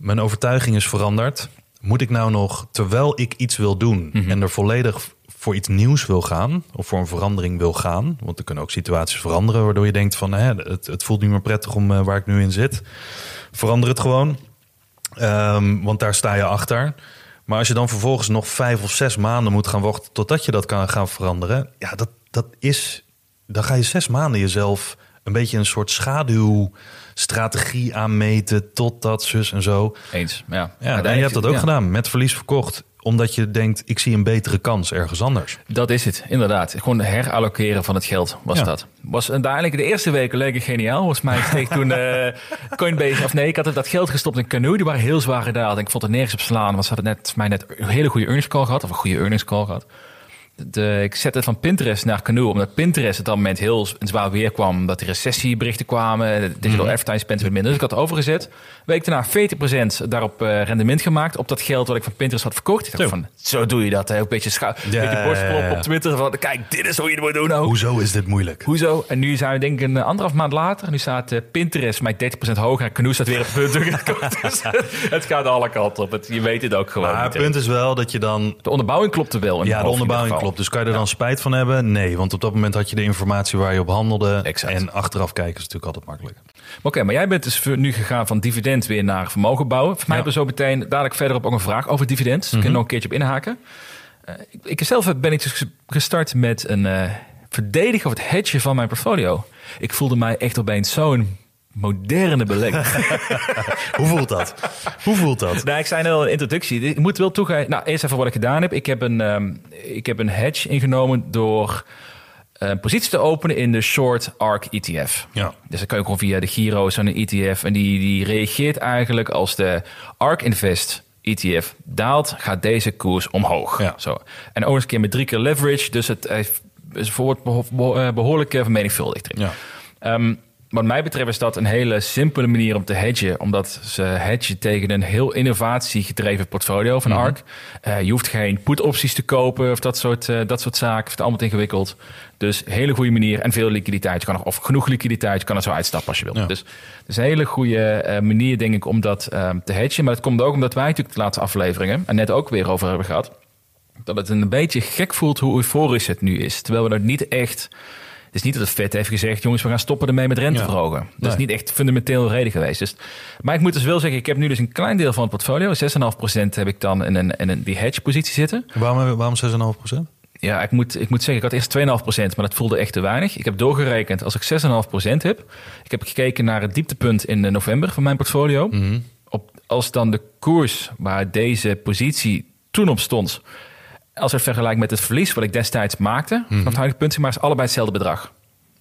mijn overtuiging is veranderd. Moet ik nou nog, terwijl ik iets wil doen Mhm. en er volledig voor iets nieuws wil gaan, of voor een verandering wil gaan, want er kunnen ook situaties veranderen waardoor je denkt van, hè, het, het voelt niet meer prettig om eh, waar ik nu in zit. Verander het gewoon, Ehm, want daar sta je achter. Maar als je dan vervolgens nog vijf of zes maanden moet gaan wachten totdat je dat kan gaan veranderen, ja, dat, dat is. Dan ga je zes maanden jezelf een beetje een soort schaduwstrategie aanmeten tot dat zus en zo. Eens, ja. Ja, en je hebt dat ook Ja. gedaan met verlies verkocht, omdat je denkt, ik zie een betere kans ergens anders. Dat is het, inderdaad. Gewoon herallokeren van het geld was Ja. dat. Was uiteindelijk de eerste weken leek het geniaal. Volgens mij steeg toen eh Coinbase, of nee, ik had dat geld gestopt in Canoe. Die waren heel zwaar gedaald. En ik vond er nergens op slaan. Want ze hadden net, mij net een hele goede earnings call gehad. Of een goede earnings call gehad. De, ik zette het van Pinterest naar Canoe. Omdat Pinterest op dat moment heel zwaar weer kwam. Omdat de recessieberichten kwamen. De digital advertising spend werd minder. Dus ik had het overgezet. Week daarna 40% daarop eh, rendement gemaakt. Op dat geld wat ik van Pinterest had verkocht. Ik dacht Zo. van, zo doe je dat. Hè? Ook een beetje, scha- een Ja, beetje borstklop op Twitter. Van, kijk, dit is hoe je het moet doen ook. Hoezo is dit moeilijk? Hoezo? En nu zijn we denk ik een anderhalf maand later. Nu staat eh, Pinterest mij 30% hoger. En Canoe staat weer op punt. dus het gaat alle kanten op. Het, je weet het ook gewoon Maar het punt is wel dat je dan De onderbouwing klopte wel. In Ja, de onderbouwing geval. Dus kan je er dan spijt van hebben? Nee, want op dat moment had je de informatie waar je op handelde. Exact. En achteraf kijken is natuurlijk altijd makkelijk. Oké, maar jij bent dus nu gegaan van dividend weer naar vermogen bouwen. Voor mij hebben we zo meteen dadelijk verderop ook een vraag over dividend. Ik kan nog een keertje op inhaken. Eh, ik, ik zelf ben ik dus gestart met een eh verdedigen of het hedgen van mijn portfolio. Ik voelde mij echt opeens zo'n moderne belegger. Hoe voelt dat? Hoe voelt dat? nou, ik zei net al in de introductie. Ik moet wel toegeven. Nou, eerst even wat ik gedaan heb. Ik heb een, ehm, ik heb een hedge ingenomen door een positie te openen in de Short ARC ETF. Ja. Dus dan kan je gewoon via de Giro zo'n ETF. En die, die reageert eigenlijk als de ARC Invest ETF daalt, gaat deze koers omhoog. Ja. Zo. En ook eens een keer met drie keer leverage. Dus het heeft- is beho- eh, behoorlijk eh, vermenigvuldigd. Ja. Ehm, wat mij betreft is dat een hele simpele manier om te hedgen. Omdat ze hedgen tegen een heel innovatiegedreven portfolio van ARC. Eh, je hoeft geen put-opties te kopen of dat soort, eh, dat soort zaken. Het is allemaal ingewikkeld. Dus hele goede manier en veel liquiditeit. Je kan er, of genoeg liquiditeit, je kan er zo uitstappen als je wilt. Ja. Dus het is een hele goede eh, manier, denk ik, om dat ehm, te hedgen. Maar het komt ook omdat wij natuurlijk de laatste afleveringen... en net ook weer over hebben gehad... dat het een beetje gek voelt hoe euforisch het nu is. Terwijl we dat niet echt... Het is niet dat het vet heeft gezegd, jongens, we gaan stoppen ermee met rente Ja. verhogen. Dat Nee. is niet echt fundamenteel reden geweest. Dus, maar ik moet dus wel zeggen, ik heb nu dus een klein deel van het portfolio, 6,5% heb ik dan in een, in een die hedge positie zitten. Waarom, waarom 6,5 procent? Ja, ik moet, ik moet zeggen, ik had eerst 2,5%, maar dat voelde echt te weinig. Ik heb doorgerekend, als ik 6,5% heb, ik heb gekeken naar het dieptepunt in eh, november van mijn portfolio. Op, als dan de koers waar deze positie toen op stond, als ik vergelijk met het verlies wat ik destijds maakte, vanaf het huidige punt, maar is allebei hetzelfde bedrag.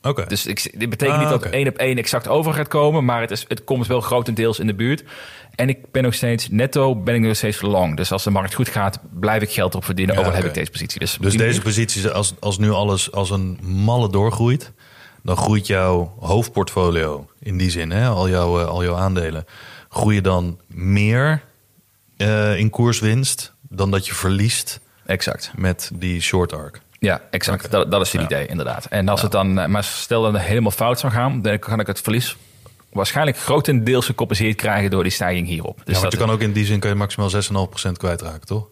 Oké. Dus ik, dit betekent Ah, niet dat oké. het één op één exact over gaat komen, maar het, is, het komt wel grotendeels in de buurt. En ik ben nog steeds netto, ben ik nog steeds long. Dus als de markt goed gaat, blijf ik geld op verdienen. Ja, ook al heb ik deze positie. Dus, Dus deze posities, als, als nu alles als een malle doorgroeit, dan groeit jouw hoofdportfolio in die zin, hè, al, jouw, eh, al jouw aandelen, groeien dan meer eh, in koerswinst dan dat je verliest Exact. met die short arc. Ja, exact. Dat, dat is het Ja. idee, inderdaad. En als het dan, eh, maar stel dat het helemaal fout zou gaan, dan kan ik het verlies waarschijnlijk grotendeels gecompenseerd krijgen door die stijging hierop. Dus ja, want dat, je kan ook in die zin kan je maximaal 6,5% kwijtraken, toch?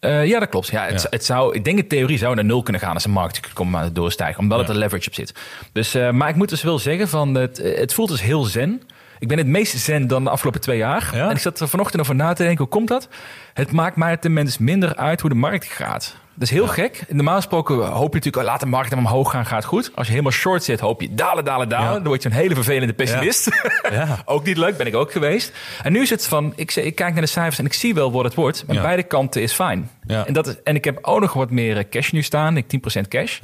Eh, ja, dat klopt. Ja, het, Ja. het zou, ik denk in theorie zou naar nul kunnen gaan als de markt komt aan het doorstijgen, omdat Ja. het er leverage op zit. Dus, eh, maar ik moet dus wel zeggen van het, het voelt dus heel zen. Ik ben het meest zen dan de afgelopen twee jaar. Ja? En ik zat er vanochtend over na te denken, hoe komt dat? Het maakt mij tenminste minder uit hoe de markt gaat. Dat is heel gek. Normaal gesproken hoop je natuurlijk, oh, laat de markt hem omhoog gaan, gaat goed. Als je helemaal short zit, hoop je dalen, dalen, dalen. Ja. Dan word je een hele vervelende pessimist. Ja. ook niet leuk, ben ik ook geweest. En nu is het van, ik, ik kijk naar de cijfers en ik zie wel wat het wordt. Maar beide kanten is fijn. En, dat is, en ik heb ook nog wat meer eh, cash nu staan. Ik 10% cash.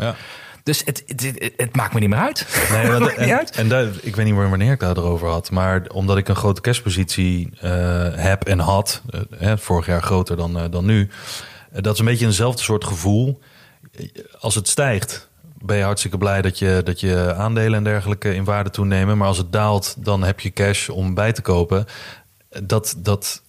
Dus het, het, het, het maakt me niet meer uit. Nee, niet en, uit. en daar, ik weet niet meer wanneer ik daar erover had. Maar omdat ik een grote cashpositie eh, heb en had, eh, vorig jaar groter dan, eh, dan nu. dat is een beetje eenzelfde soort gevoel. Als het stijgt, ben je hartstikke blij dat je, dat je aandelen en dergelijke in waarde toenemen. Maar als het daalt, dan heb je cash om bij te kopen. Dat, dat,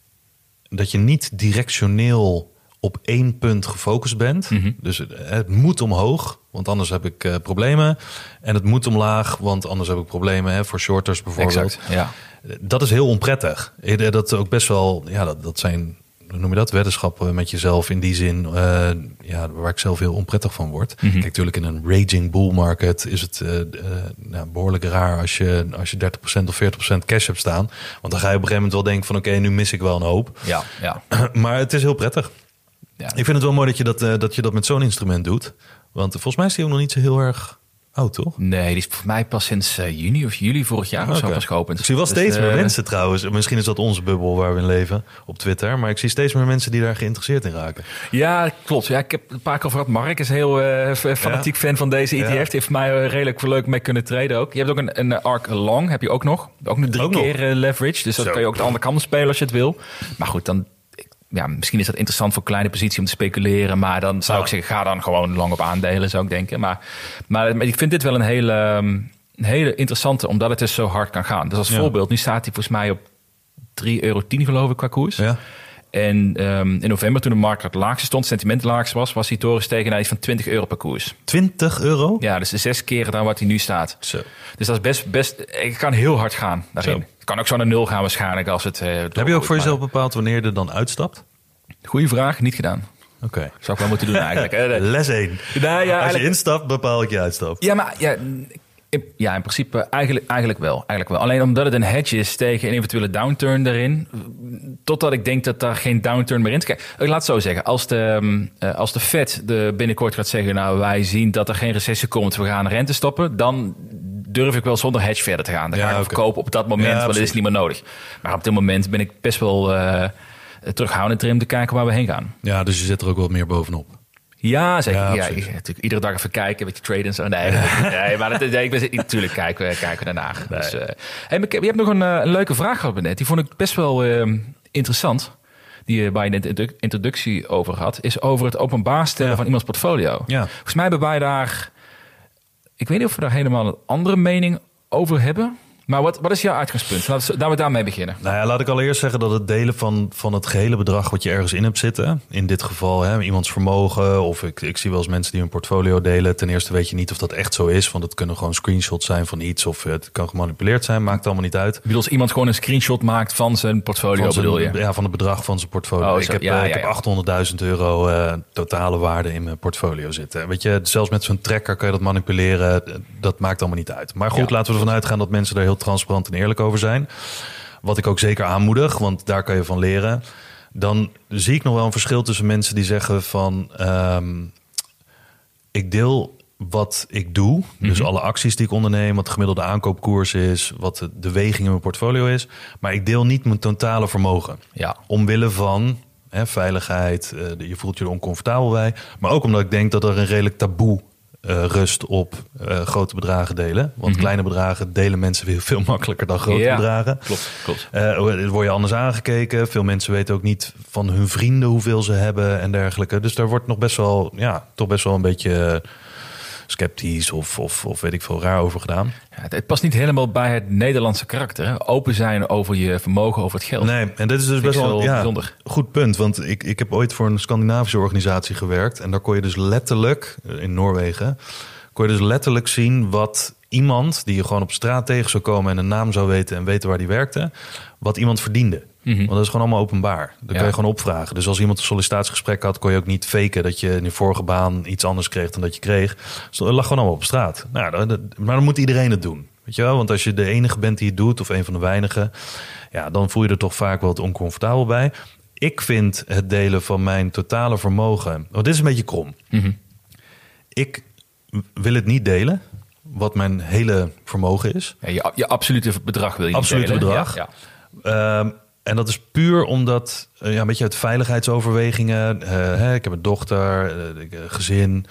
dat je niet directioneel op één punt gefocust bent. Mhm. Dus het- het moet omhoog, want anders heb ik eh, problemen. En het moet omlaag, want anders heb ik problemen hè, voor shorters bijvoorbeeld. Exact, ja. Dat is heel onprettig. Eh, Dat is ook best wel, ja, dat, dat zijn, hoe noem je dat, weddenschappen met jezelf in die zin, eh, ja, waar ik zelf heel onprettig van word. Mhm. Kijk, natuurlijk in een raging bull market is het eh, eh, nou, behoorlijk raar als je, als je 30% of 40% cash hebt staan. Want dan ga je op een gegeven moment wel denken van, oké, nu mis ik wel een hoop. Ja, ja. Maar het is heel prettig. Ja. Ik vind het wel mooi dat je dat, eh, dat, je dat met zo'n instrument doet. Want volgens mij is die ook nog niet zo heel erg oud, toch? Nee, die is voor mij pas sinds eh, juni of juli vorig jaar of zo pas geopend. Ik zie wel Dus, steeds eh, meer mensen trouwens. Misschien is dat onze bubbel waar we in leven op Twitter. Maar ik zie steeds meer mensen die daar geïnteresseerd in raken. Ja, klopt. Ja, ik heb een paar keer over gehad. Mark is heel eh, f- fanatiek fan van deze ETF. Ja. Die heeft mij eh, redelijk leuk mee kunnen traden ook. Je hebt ook een, een ARC Long, heb je ook nog. Ook nog drie Ook keer eh, leverage. Dus dat Zo. kan je ook de andere kant spelen als je het wil. Maar goed, dan... Ja, misschien is dat interessant voor kleine positie om te speculeren. Maar dan zou Ja. ik zeggen, ga dan gewoon lang op aandelen, zou ik denken. Maar, maar, maar ik vind dit wel een hele, ehm, een hele interessante, omdat het dus zo hard kan gaan. Dus als Ja. voorbeeld, nu staat hij volgens mij op 3,10 euro geloof ik qua koers. Ja. En ehm, in november, toen de markt het laagste stond, sentiment het laagste was, was hij doorgestegen naar iets van 20 euro per koers. 20 euro? Ja, dus zes keren dan wat hij nu staat. Zo. Dus dat is best, best, ik kan heel hard gaan daarin. Zo. Kan ook zo naar nul gaan waarschijnlijk als het... eh, Heb je ook voor jezelf bepaald wanneer je er dan uitstapt? Goeie vraag, niet gedaan. Oké. Zou ik wel moeten doen eigenlijk. Les 1. Nou ja, Als je instapt, bepaal ik je uitstap. Ja, maar ja, in, ja, in principe eigenlijk, eigenlijk, wel, eigenlijk wel. Alleen omdat het een hedge is tegen een eventuele downturn erin. Totdat ik denk dat daar geen downturn meer in is. Kijk, ik laat het zo zeggen. Als de, ehm, eh, als de Fed de binnenkort gaat zeggen... nou, wij zien dat er geen recessie komt, we gaan rente stoppen... dan durf ik wel zonder hedge verder te gaan. Dan ga ik verkopen op dat moment, Ja, want dat is niet meer nodig. Maar op dit moment ben ik best wel eh terughoudend erin... om te kijken waar we heen gaan. Ja, dus je zit er ook wat meer bovenop. Ja, zeker. Ja, Ja, natuurlijk iedere dag even kijken, een beetje traden en zo. Nee, maar dat, nee, ik ben, natuurlijk kijken we, kijken we daarnaar. Dus, eh, hey, ik je hebt nog een, eh, een leuke vraag gehad net. Die vond ik best wel eh, interessant. Die je bij de introdu- introductie over had. Is over het openbaar stellen Ja. van iemands portfolio. Ja. Volgens mij hebben wij daar... Ik weet niet of we daar helemaal een andere mening over hebben. Maar wat, wat is jouw uitgangspunt? Laten we, daarmee beginnen. Nou ja, laat ik allereerst zeggen dat het delen van, van het gehele bedrag wat je ergens in hebt zitten, in dit geval hè, iemands vermogen, of ik, ik zie wel eens mensen die hun portfolio delen. Ten eerste weet je niet of dat echt zo is, want het kunnen gewoon screenshots zijn van iets, of het kan gemanipuleerd zijn, maakt allemaal niet uit. Ik bedoel, als iemand gewoon een screenshot maakt van zijn portfolio, Van zijn- bedoel je? Ja, van het bedrag van zijn portfolio. Oh, ik heb, Ja, eh, ja, heb ja. 800.000 euro eh, totale waarde in mijn portfolio zitten. Weet je, zelfs met zo'n tracker kan je dat manipuleren. Dat maakt allemaal niet uit. Maar goed, laten we ervan uitgaan dat mensen daar heel transparant en eerlijk over zijn. Wat ik ook zeker aanmoedig, want daar kan je van leren. Dan zie ik nog wel een verschil tussen mensen die zeggen van... ehm, ik deel wat ik doe. Dus alle acties die ik onderneem, wat de gemiddelde aankoopkoers is, wat de, de weging in mijn portfolio is. Maar ik deel niet mijn totale vermogen. Ja. Omwille van hè, veiligheid, eh, je voelt je er oncomfortabel bij. Maar ook omdat ik denk dat er een redelijk taboe eh, rust op eh, grote bedragen delen. Want kleine bedragen delen mensen weer veel makkelijker dan grote Ja. bedragen. Klopt, klopt. Eh, word je anders aangekeken. Veel mensen weten ook niet van hun vrienden hoeveel ze hebben en dergelijke. Dus daar wordt nog best wel, ja, toch best wel een beetje sceptisch of, of, of weet ik veel raar over gedaan. Ja, het, het past niet helemaal bij het Nederlandse karakter. Hè? Open zijn over je vermogen, over het geld. Nee, en dit is dus best wel ja, bijzonder. goed punt. Want ik, ik heb ooit voor een Scandinavische organisatie gewerkt. En daar kon je dus letterlijk, in Noorwegen, kon je dus letterlijk zien wat iemand die je gewoon op straat tegen zou komen en een naam zou weten en weten waar die werkte, wat iemand verdiende. Want dat is gewoon allemaal openbaar. Dat Mhm. Ja. kan je gewoon opvragen. Dus als iemand een sollicitatiegesprek had, kon je ook niet faken dat je in je vorige baan iets anders kreeg dan dat je kreeg. Dus dat lag gewoon allemaal op straat. Nou, dat- dat- maar dan moet iedereen het doen. Weet je wel? Want als je de enige bent die het doet, of een van de weinigen, ja, dan voel je er toch vaak wel wat oncomfortabel bij. Ik vind het delen van mijn totale vermogen. Want dit is een beetje krom. Mhm. Ik wil het niet delen, wat mijn hele vermogen is. Ja, je, je absolute bedrag wil je Absolute niet delen. bedrag. Ja, ja. Ehm, en dat is puur omdat, eh, ja, een beetje uit veiligheidsoverwegingen. eh, hè, ik heb een dochter, eh, gezin.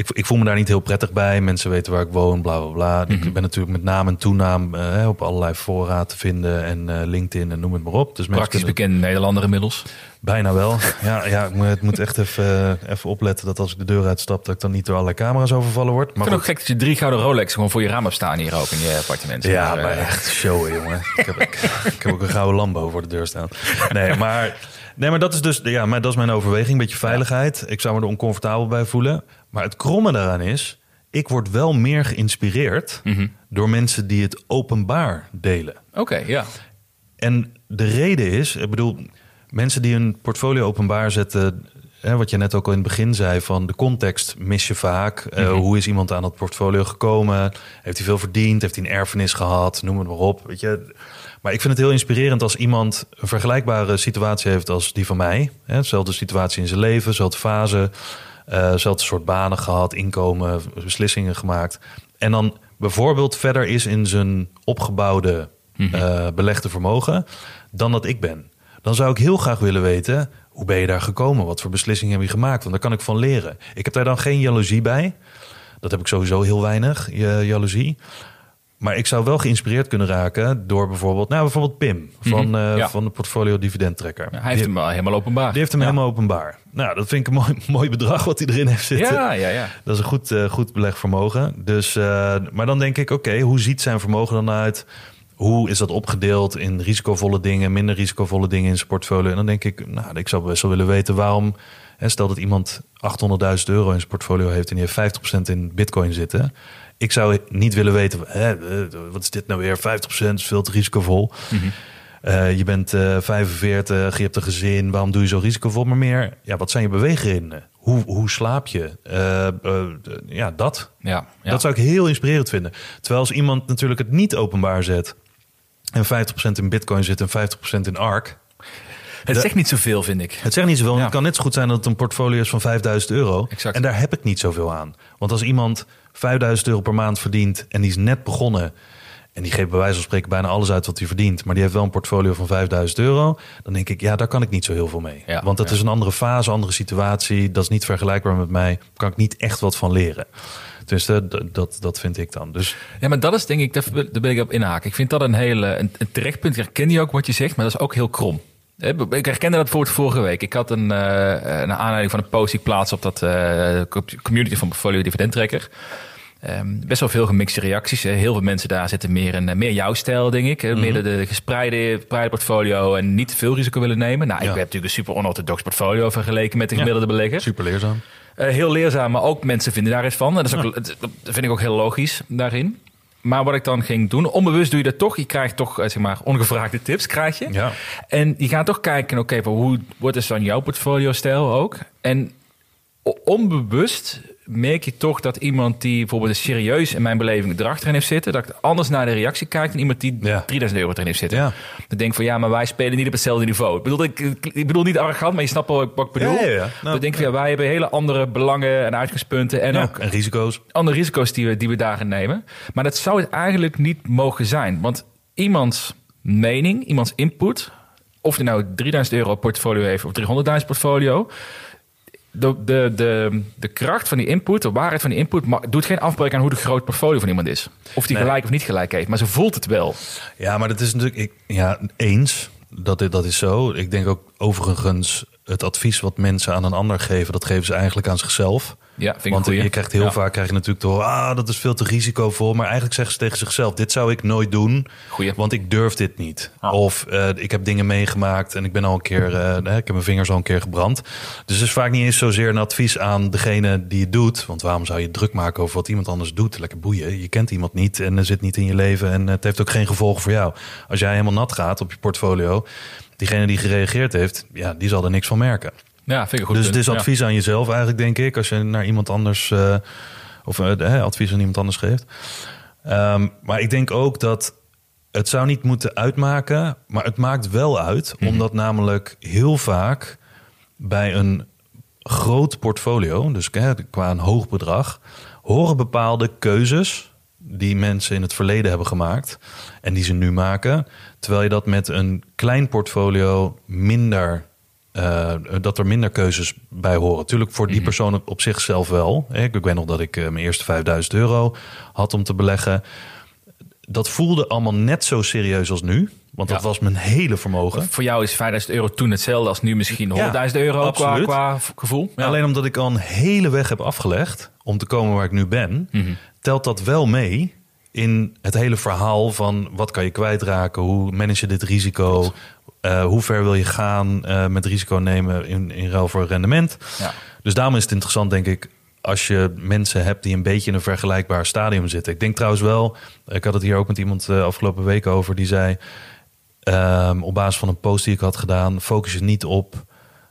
Ik, ik voel me daar niet heel prettig bij. Mensen weten waar ik woon, bla bla bla. Mhm. Ik ben natuurlijk met naam en toenaam eh, op allerlei fora te vinden. En eh, LinkedIn en noem het maar op. Dus Praktisch kunnen- bekend Nederlander inmiddels. Bijna wel. Ja, ja ik moet, het moet echt even, eh, even opletten dat als ik de deur uitstap... dat ik dan niet door allerlei camera's overvallen word. Ik Maar vind het goed. ook gek dat je drie gouden Rolex gewoon voor je raam hebt staan hier ook in je appartement. Ja, Maar, maar echt showen, jongen. Ik heb, ik, ik heb ook een gouden Lambo voor de deur staan. Nee, maar, nee, maar dat is dus ja, maar dat is mijn overweging. Een beetje veiligheid. Ik zou me er oncomfortabel bij voelen. Maar het kromme daaraan is... ik word wel meer geïnspireerd... Mhm. door mensen die het openbaar delen. Oké, ja. En de reden is, ik bedoel, mensen die hun portfolio openbaar zetten, hè, wat je net ook al in het begin zei, van de context mis je vaak. Eh, Mhm. hoe is iemand aan dat portfolio gekomen? Heeft hij veel verdiend? Heeft hij een erfenis gehad? Noem het maar op. Weet je. Maar ik vind het heel inspirerend als iemand een vergelijkbare situatie heeft als die van mij. Hè, dezelfde situatie in zijn leven, dezelfde fase, eh dezelfde soort banen gehad, inkomen, beslissingen gemaakt. En dan bijvoorbeeld verder is in zijn opgebouwde eh, belegde vermogen dan dat ik ben. Dan zou ik heel graag willen weten, hoe ben je daar gekomen? Wat voor beslissingen heb je gemaakt? Want daar kan ik van leren. Ik heb daar dan geen jaloezie bij. Dat heb ik sowieso heel weinig, ja- jaloezie. Maar ik zou wel geïnspireerd kunnen raken door bijvoorbeeld, nou bijvoorbeeld Pim van, Mhm, eh, ja. van de portfolio dividendtrekker. Ja, hij heeft hem wel helemaal openbaar. Die heeft hem Ja. helemaal openbaar. Nou, dat vind ik een mooi, mooi bedrag wat hij erin heeft zitten. Ja, ja, ja. Dat is een goed, eh, goed belegvermogen. Dus, eh, maar dan denk ik, oké, hoe ziet zijn vermogen dan uit? Hoe is dat opgedeeld in risicovolle dingen, minder risicovolle dingen in zijn portfolio? En dan denk ik, nou, ik zou best wel willen weten waarom. Stel dat iemand 800.000 euro in zijn portfolio heeft en die heeft 50% in bitcoin zitten. Ik zou niet willen weten, hè, eh, wat is dit nou weer? 50% is veel te risicovol. Eh, je bent eh 45, je hebt een gezin, waarom doe je zo risicovol? Maar meer, ja, wat zijn je beweegredenen? Hoe, hoe slaap je? Ja, dat. Ja, ja. Dat zou ik heel inspirerend vinden. Terwijl als iemand natuurlijk het niet openbaar zet... en 50% in bitcoin zit en 50% in ARK... Het zegt niet zoveel, vind ik. Het zegt niet zoveel. Ja. Het kan net zo goed zijn dat het een portfolio is van 5000 euro. Exact. En daar heb ik niet zoveel aan. Want als iemand 5000 euro per maand verdient en die is net begonnen. En die geeft bij wijze van spreken bijna alles uit wat hij verdient. Maar die heeft wel een portfolio van 5000 euro. Dan denk ik, ja, daar kan ik niet zo heel veel mee. Ja, Want dat ja. is een andere fase, andere situatie. Dat is niet vergelijkbaar met mij. Daar kan ik niet echt wat van leren. Dus dat, dat, dat vind ik dan. Dus Ja, maar dat is denk ik, daar daar wil ik op inhaken. Ik vind dat een hele een, een terecht punt. Ik herken je ook wat je zegt, maar dat is ook heel krom. Ik herkende dat voor vorige week. Ik had een, eh een aanleiding van een post die ik plaats op dat eh, community van Portfolio Dividend Tracker. Ehm, best wel veel gemixte reacties. Hè. Heel veel mensen daar zitten meer in eh, meer jouw stijl, denk ik. hè. Meer de, de gespreide, gespreide portfolio en niet te veel risico willen nemen. Nou, ik Ja. heb natuurlijk een super onorthodox portfolio vergeleken met de gemiddelde belegger. super leerzaam. Eh, heel leerzaam, maar ook mensen vinden daar iets van. En dat, is ook, dat vind ik ook heel logisch daarin. Maar wat ik dan ging doen, onbewust doe je dat toch. Je krijgt toch, eh, zeg maar, ongevraagde tips krijg je. Ja. En je gaat toch kijken, oké, hoe wordt is dan jouw portfolio-stijl ook? En onbewust merk je toch dat iemand die bijvoorbeeld serieus in mijn beleving bedrag erin heeft zitten, dat ik anders naar de reactie kijk dan iemand die Ja. 3000 euro erin heeft zitten. Ja. Dan denk ik van ja, maar wij spelen niet op hetzelfde niveau. Ik bedoel, ik, ik bedoel niet arrogant, maar je snapt wel wat ik- bedoel. Ja, ja, ja. Nou, we denken van ja, wij hebben hele andere belangen en uitgangspunten en ook en risico's. andere risico's die we, die we daarin nemen. Maar dat zou het eigenlijk niet mogen zijn. Want iemands mening, iemands input, of hij nou 3000 euro portfolio heeft of 300.000 portfolio. De, de, de, de kracht van die input, de waarheid van die input, doet geen afbreuk aan hoe de groot portfolio van iemand is. Of die Nee. gelijk of niet gelijk heeft. Maar ze voelt het wel. Ja, maar dat is natuurlijk ik, ja, eens. Dat, dat is zo. Ik denk ook overigens het advies wat mensen aan een ander geven, dat geven ze eigenlijk aan zichzelf. Ja, vind Want je krijgt heel Ja. vaak krijg je natuurlijk door, ah, dat is veel te risicovol. Maar eigenlijk zeggen ze tegen zichzelf: dit zou ik nooit doen, Goeie. want ik durf dit niet. Ah. Of eh, ik heb dingen meegemaakt en ik ben al een keer, eh, ik heb mijn vingers al een keer gebrand. Dus het is vaak niet eens zozeer een advies aan degene die het doet. Want waarom zou je druk maken over wat iemand anders doet? Lekker boeien. Je kent iemand niet en er zit niet in je leven en het heeft ook geen gevolgen voor jou. Als jij helemaal nat gaat op je portfolio, diegene die gereageerd heeft, ja, die zal er niks van merken. Ja, vind ik goed Dus Ja. advies aan jezelf eigenlijk, denk ik. Als je naar iemand anders... eh, of eh, advies aan iemand anders geeft. Ehm, maar ik denk ook dat het zou niet moeten uitmaken, maar het maakt wel uit, omdat namelijk heel vaak bij een groot portfolio, dus qua een hoog bedrag, horen bepaalde keuzes die mensen in het verleden hebben gemaakt en die ze nu maken, terwijl je dat met een klein portfolio minder eh, dat er minder keuzes bij horen. Tuurlijk voor die persoon op, zichzelf wel. Ik, ik weet nog dat ik eh, mijn eerste 5000 euro had om te beleggen. Dat voelde allemaal net zo serieus als nu. Want dat was mijn hele vermogen. Voor jou is 5000 euro toen hetzelfde als nu misschien 100.000 euro qua, qua gevoel. Ja. Alleen omdat ik al een hele weg heb afgelegd om te komen waar ik nu ben, Mhm. telt dat wel mee in het hele verhaal van wat kan je kwijtraken, hoe manage je dit risico, eh, hoe ver wil je gaan eh, met risico nemen in, in ruil voor rendement. Ja. Dus daarom is het interessant, denk ik, als je mensen hebt die een beetje in een vergelijkbaar stadium zitten. Ik denk trouwens wel, ik had het hier ook met iemand eh, afgelopen week over, die zei ehm, op basis van een post die ik had gedaan, focus je niet op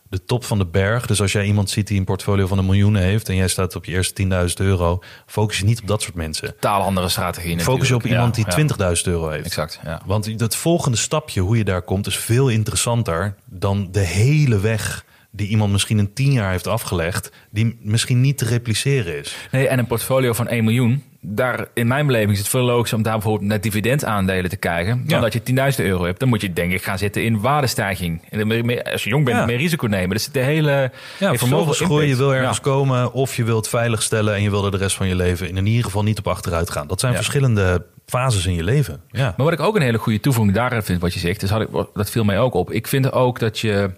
de top van de berg. Dus als jij iemand ziet die een portfolio van een miljoen heeft en jij staat op je eerste 10.000 euro, focus je niet op dat soort mensen. Totaal andere strategie Focus je op iemand die ja. 20.000 euro heeft. Exact, ja. Want het volgende stapje, hoe je daar komt, is veel interessanter dan de hele weg die iemand misschien in tien jaar heeft afgelegd, die misschien niet te repliceren is. Nee, en een portfolio van 1 miljoen. Daar, in mijn beleving is het veel logischer om daar bijvoorbeeld naar dividendaandelen te kijken. Dan Ja. dat je 10.000 euro hebt. Dan moet je denk ik gaan zitten in waardestijging. En meer- meer- als je jong bent, Ja. meer risico nemen. Dus de hele... Ja, vermogensgroei, je wil ergens Ja. komen of je wilt veilig stellen en je wil er de rest van je leven in ieder geval niet op achteruit gaan. Dat zijn verschillende fases in je leven. Ja. Maar wat ik ook een hele goede toevoeging daar vind, wat je zegt, dus had ik, dat viel mij ook op. Ik vind ook dat je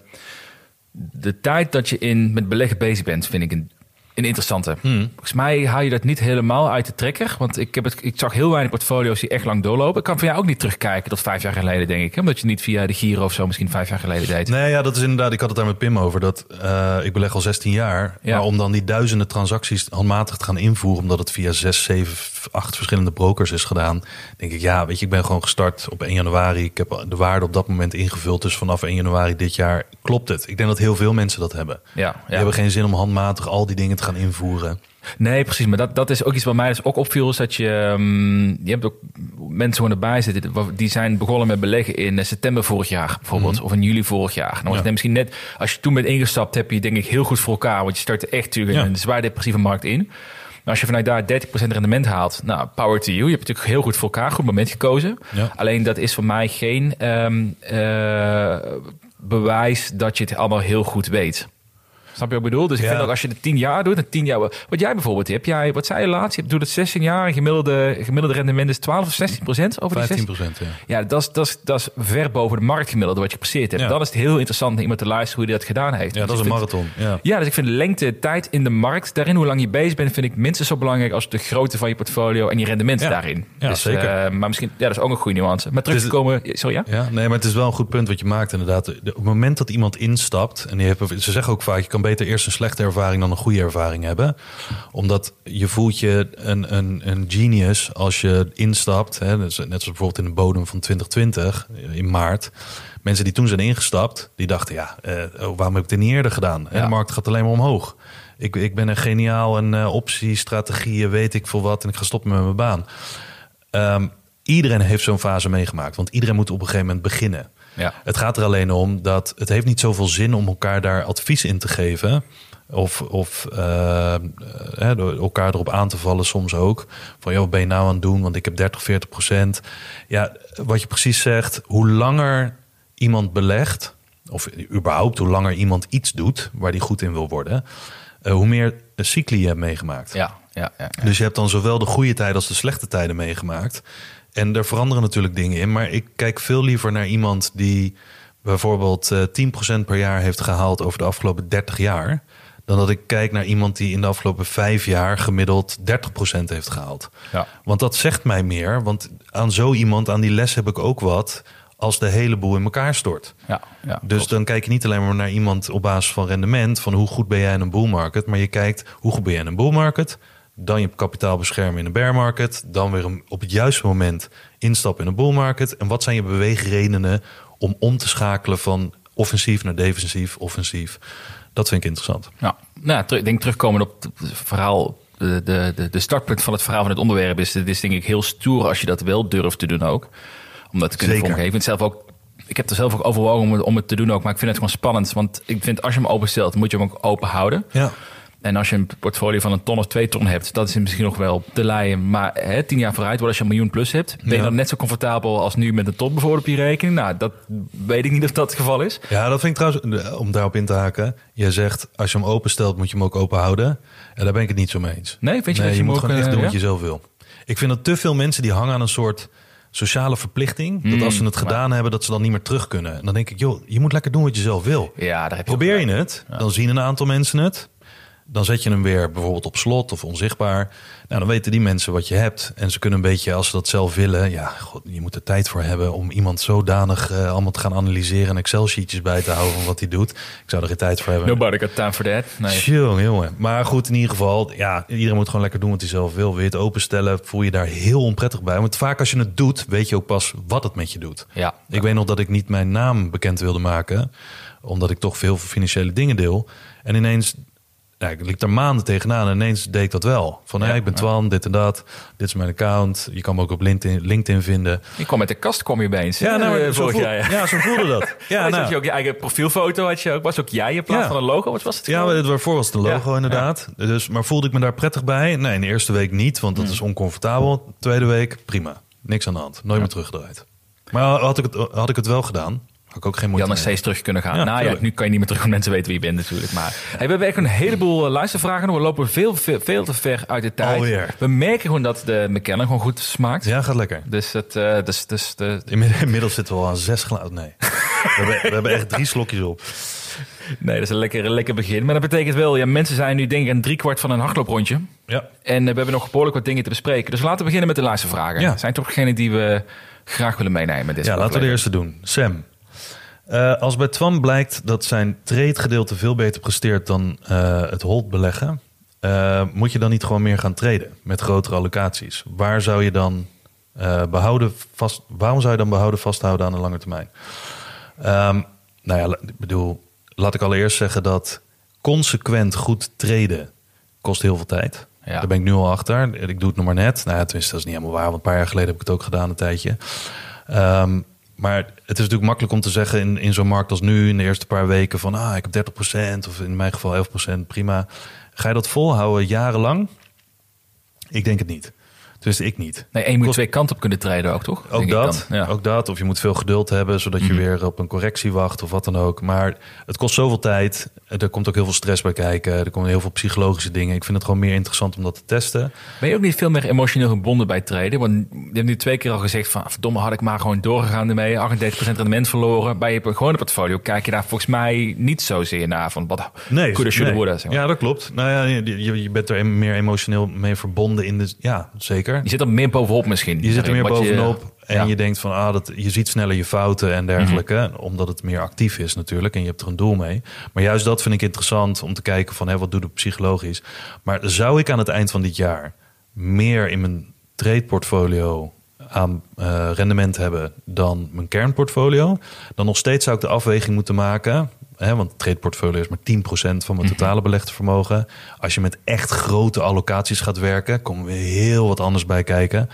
de tijd dat je in met beleggen bezig bent, vind ik een, een interessante. Volgens mij haal je dat niet helemaal uit de trekker. Want ik, heb het, ik zag heel weinig portfolio's die echt lang doorlopen. Ik kan van jou ook niet terugkijken tot vijf jaar geleden, denk ik. hè, Omdat je niet via de Giro of zo misschien vijf jaar geleden deed. Nee, ja, dat is inderdaad. Ik had het daar met Pim over. Dat eh, ik beleg al 16 jaar. Ja. Maar om dan die duizenden transacties handmatig te gaan invoeren, omdat het via 6, 7, 8 verschillende brokers is gedaan, denk ik, ja, weet je, ik ben gewoon gestart op 1 januari. Ik heb de waarde op dat moment ingevuld. Dus vanaf 1 januari dit jaar klopt het. Ik denk dat heel veel mensen dat hebben. Ja, Die ja. hebben geen zin om handmatig al die dingen te gaan invoeren. Nee, precies. Maar dat, dat is ook iets wat mij dus ook opviel. Is dat je, ehm, je hebt ook mensen gewoon erbij zitten. Die zijn begonnen met beleggen in eh, september vorig jaar bijvoorbeeld. Of in juli vorig jaar. Dan was Ja. het net misschien net, als je toen bent ingestapt, heb je denk ik heel goed voor elkaar. Want je startte echt natuurlijk in Ja. een zwaar depressieve markt in. Maar als je vanuit daar 30% rendement haalt, nou, power to you. Je hebt natuurlijk heel goed voor elkaar, goed moment gekozen. Ja. Alleen dat is voor mij geen ehm, eh, bewijs dat je het allemaal heel goed weet. Snap je wat ik bedoel? Dus ik Ja. vind ook als je het 10 jaar doet, en 10 jaar. Wat jij bijvoorbeeld hebt, jij, wat zei je laatst? Je doet het 16 jaar, en gemiddelde, gemiddelde rendement is 12 of 16 procent over die 15 16. procent, ja. Ja, dat is, dat, is, dat is ver boven de marktgemiddelde wat je gepasseerd hebt. Ja. Dan is het heel interessant naar iemand te luisteren hoe hij dat gedaan heeft. Ja, Dus dat is ik een vind- marathon. Ja. Ja, dus ik vind de lengte, tijd in de markt, daarin hoe lang je bezig bent, vind ik minstens zo belangrijk als de grootte van je portfolio en je rendement daarin. Ja, dus, zeker. eh, maar misschien, ja, dat is ook een goede nuance. Maar terug Dus te komen, sorry ja? Ja, nee, maar het is wel een goed punt wat je maakt inderdaad. De- Op het moment dat iemand instapt, en die heeft, ze zeggen ook vaak, je kan beter eerst een slechte ervaring dan een goede ervaring hebben. Omdat je voelt je een, een, een genius als je instapt, hè, dus net zoals bijvoorbeeld in de bodem van 2020, in maart. Mensen die toen zijn ingestapt, die dachten, ja, eh, oh, waarom heb ik dit niet eerder gedaan? Ja. de markt gaat alleen maar omhoog. Ik, ik ben een geniaal en eh optie, strategieën, weet ik veel wat, en ik ga stoppen met mijn baan. Ehm, iedereen heeft zo'n fase meegemaakt, want iedereen moet op een gegeven moment beginnen. Ja. Het gaat er alleen om dat het heeft niet zoveel zin om elkaar daar advies in te geven. Of, of eh, eh, door elkaar erop aan te vallen soms ook. Van, joh, wat ben je nou aan het doen? Want ik heb 30, 40 procent. Ja, wat je precies zegt, hoe langer iemand belegt... of überhaupt hoe langer iemand iets doet waar die goed in wil worden... eh, hoe meer cycli je hebt meegemaakt. Ja, ja, ja. Dus je hebt dan zowel de goede tijden als de slechte tijden meegemaakt. En er veranderen natuurlijk dingen in. Maar ik kijk veel liever naar iemand die bijvoorbeeld eh 10% per jaar heeft gehaald over de afgelopen 30 jaar. Dan dat ik kijk naar iemand die in de afgelopen vijf jaar gemiddeld 30% heeft gehaald. Ja. Want dat zegt mij meer. Want aan zo iemand, aan die les heb ik ook wat als de hele boel in elkaar stort. ja, ja Dus klopt. dan kijk je niet alleen maar naar iemand op basis van rendement, van hoe goed ben jij in een bull market, maar je kijkt hoe goed ben jij in een bull market, dan je kapitaal beschermen in een bear market, dan weer op het juiste moment instappen in een bull market en wat zijn je beweegredenen om om te schakelen van offensief naar defensief, offensief. Dat vind ik interessant. Ja, nou, ik denk terugkomen op het verhaal de, de, de, startpunt van het verhaal van het onderwerp is. Het is denk ik heel stoer als je dat wel durft te doen ook. Om dat te kunnen Zeker. vormgeven. Ik zelf ook. Ik heb er zelf ook overwogen om het, om het te doen ook. Maar ik vind het gewoon spannend. Want ik vind als je hem openstelt, moet je hem ook open houden. Ja. En als je een portfolio van een ton of twee ton hebt, dat is misschien nog wel te leien. Maar hè, tien jaar vooruit, als je een miljoen plus hebt, ben je Ja. dan net zo comfortabel als nu met een ton bijvoorbeeld op je rekening? Nou, dat weet ik niet of dat het geval is. Ja, dat vind ik trouwens, om daarop in te haken. Je zegt, als je hem openstelt, moet je hem ook open houden. En daar ben ik het niet zo mee eens. Nee, vind je nee, dat je je moet ook, gewoon echt eh, doen wat je zelf wil. Ik vind dat te veel mensen die hangen aan een soort sociale verplichting. dat Mm, als ze het gedaan hebben, dat ze dan niet meer terug kunnen. En dan denk ik, joh, je moet lekker doen wat je zelf wil. Ja, daar heb je Probeer je het, dan zien een aantal mensen het. Dan zet je hem weer bijvoorbeeld op slot of onzichtbaar. Nou, dan weten die mensen wat je hebt. En ze kunnen een beetje, als ze dat zelf willen... Ja, god, je moet er tijd voor hebben om iemand zodanig eh, allemaal te gaan analyseren... en Excel-sheetjes bij te houden van wat hij doet. Ik zou er geen tijd voor hebben. Nobody got time for that. Nee. Jongen, jongen. Maar goed, in ieder geval, ja, iedereen moet gewoon lekker doen wat hij zelf wil. Wil je het openstellen, voel je daar heel onprettig bij. Want vaak als je het doet, weet je ook pas wat het met je doet. Ja. Ik weet nog dat ik niet mijn naam bekend wilde maken, omdat ik toch veel financiële dingen deel. En ineens, ja, ik liep daar maanden tegenaan en ineens deed ik dat wel. Van, Ja, hey, ik ben. Twan, dit en dat, dit is mijn account. Je kan me ook op LinkedIn, LinkedIn vinden. Je kwam met de kast, kwam je opeens. Ja, nou, eh, zo, vorig jaar. Ja. ja, zo voelde dat. Ja, Ja, nou, had je ook je eigen profielfoto, had je ook, was ook jij in plaats Ja. van een logo. Wat was het? Ja, maar waarvoor was het een logo inderdaad. Dus, maar voelde ik me daar prettig bij? Nee, in de eerste week niet, want Hmm. dat is oncomfortabel. Tweede week, prima. Niks aan de hand. Nooit meer teruggedraaid. Maar had ik, het, had ik het wel gedaan, had ik ook geen Je moeite had nog mee. steeds terug kunnen gaan. Ja, nou ja, nu kan je niet meer terug, want mensen weten wie je bent natuurlijk. Maar hey, we hebben echt een heleboel eh, luistervragen. We lopen veel, veel, veel te ver uit de tijd. Alweer. We merken gewoon dat de McKellen gewoon goed smaakt. Ja, gaat lekker. Dus, het, eh, dus, dus de, Inmiddels zitten we al aan zes glazen. Nee, we hebben, we hebben echt drie slokjes op. nee, dat is een lekker, lekker begin. Maar dat betekent wel, ja, mensen zijn nu denk ik een driekwart van een hardlooprondje. Ja. En eh, we hebben nog behoorlijk wat dingen te bespreken. Dus laten we beginnen met de luistervragen. Ja. Zijn toch degene die we graag willen meenemen? Dit Ja, laten we de eerste doen. Sam. Eh, als bij Twan blijkt dat zijn trade-gedeelte veel beter presteert dan eh, het hold beleggen, eh, moet je dan niet gewoon meer gaan traden met grotere allocaties? Waar zou je dan eh, behouden vast, waarom zou je dan behouden vasthouden aan de lange termijn? Ehm, nou ja, ik bedoel, laat ik allereerst zeggen dat consequent goed traden kost heel veel tijd. Ja. Daar ben ik nu al achter. Ik doe het nog maar net. Nou, ja, tenminste, dat is niet helemaal waar. Want een paar jaar geleden heb ik het ook gedaan, een tijdje. Ehm, maar het is natuurlijk makkelijk om te zeggen in, in zo'n markt als nu, in de eerste paar weken, van ah, ik heb 30% of in mijn geval 11%, prima. Ga je dat volhouden jarenlang? Ik denk het niet. Dus ik niet. Nee, en je moet twee kanten op kunnen treden ook, toch? Ook dat. Ja. ook dat. Of je moet veel geduld hebben, zodat je Mhm. weer op een correctie wacht of wat dan ook. Maar het kost zoveel tijd. Er komt ook heel veel stress bij kijken. Er komen heel veel psychologische dingen. Ik vind het gewoon meer interessant om dat te testen. Ben je ook niet veel meer emotioneel gebonden bij traden? Want je hebt nu twee keer al gezegd van... verdomme, had ik maar gewoon doorgegaan ermee. 38% rendement verloren. Bij je gewone portfolio kijk je daar volgens mij niet zozeer naar... van wat Nee, coulda, shoulda, nee. woulda, zeg maar. Ja, dat klopt. Nou ja, je, bent er meer emotioneel mee verbonden in de. Ja, zeker. Je zit er meer bovenop misschien. Je zit er meer je- bovenop en ja. je denkt van ah, dat, je ziet sneller je fouten en dergelijke, omdat het meer actief is natuurlijk en je hebt er een doel mee. Maar juist dat vind ik interessant om te kijken van hé, wat doet het psychologisch. Maar zou ik aan het eind van dit jaar meer in mijn trade portfolio aan eh, rendement hebben dan mijn kernportfolio, dan nog steeds zou ik de afweging moeten maken. Hè, want het trade portfolio is maar 10% van mijn totale belegde vermogen. Als je met echt grote allocaties gaat werken, komen we heel wat anders bij kijken.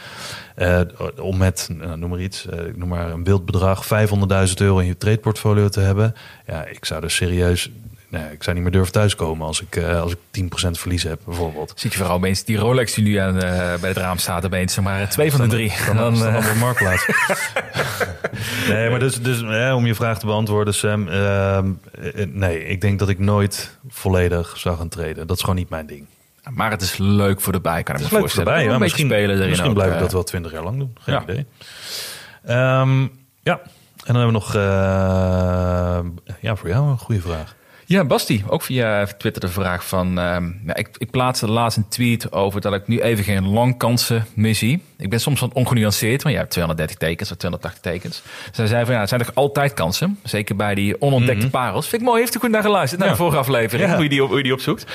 Eh, om met, nou, noem maar iets, eh, ik noem maar een wild bedrag, 500.000 euro in je trade portfolio te hebben. Ja, ik zou er serieus, nee, ik zou niet meer durven thuiskomen als ik, eh, als ik 10% verlies heb, bijvoorbeeld. Ziet je vooral opeens die Rolex die nu aan, eh, bij het raam staat opeens. Maar twee van de drie. Dan, Dan, dan, eh, op marktplaats. nee, maar dus, dus om je vraag te beantwoorden, Sam. ehm, eh, nee, ik denk dat ik nooit volledig zou gaan treden. Dat is gewoon niet mijn ding. maar het is leuk voor de bij, kan ik me voorstellen. erbij. Ja, misschien spelen erin misschien ook, blijf ik dat wel twintig jaar lang doen. Geen Ja. idee. Ehm, ja, en dan hebben we nog... ja, voor jou een goede vraag. Ja, Basti, ook via Twitter de vraag van... ehm, nou, ik, ik plaatste laatst een tweet over dat ik nu even geen langkansen meer zie. Ik ben soms wat ongenuanceerd, want je hebt 230 tekens of 280 tekens. Zij zei van, ja, het zijn toch altijd kansen? Zeker bij die onontdekte parels. Vind ik mooi, heeft u goed naar geluisterd naar Ja. de vorige aflevering, Ja. hoe, je die op, hoe je die opzoekt.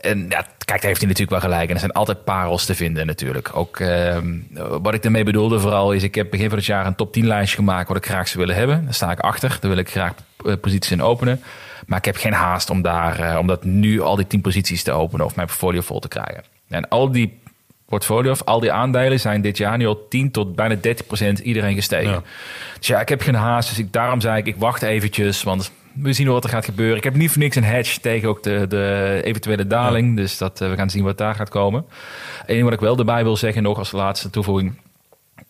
En ja, kijk, daar heeft hij natuurlijk wel gelijk. En er zijn altijd parels te vinden natuurlijk. Ook ehm, wat ik daarmee bedoelde vooral is... ik heb begin van het jaar een top 10 lijstje gemaakt... wat ik graag zou willen hebben. Daar sta ik achter. Daar wil ik graag eh, posities in openen. Maar ik heb geen haast om, daar, eh, om dat nu al die 10 posities te openen... of mijn portfolio vol te krijgen. En al die portfolio's, al die aandelen zijn dit jaar nu al 10 tot bijna 30 procent iedereen gestegen. Ja. Dus ja, ik heb geen haast. Dus ik, daarom zei ik, ik wacht eventjes, want we zien wat er gaat gebeuren. Ik heb niet voor niks een hedge tegen ook de, de eventuele daling. Dus dat, eh, we gaan zien wat daar gaat komen. Eén wat ik wel erbij wil zeggen, nog als laatste toevoeging.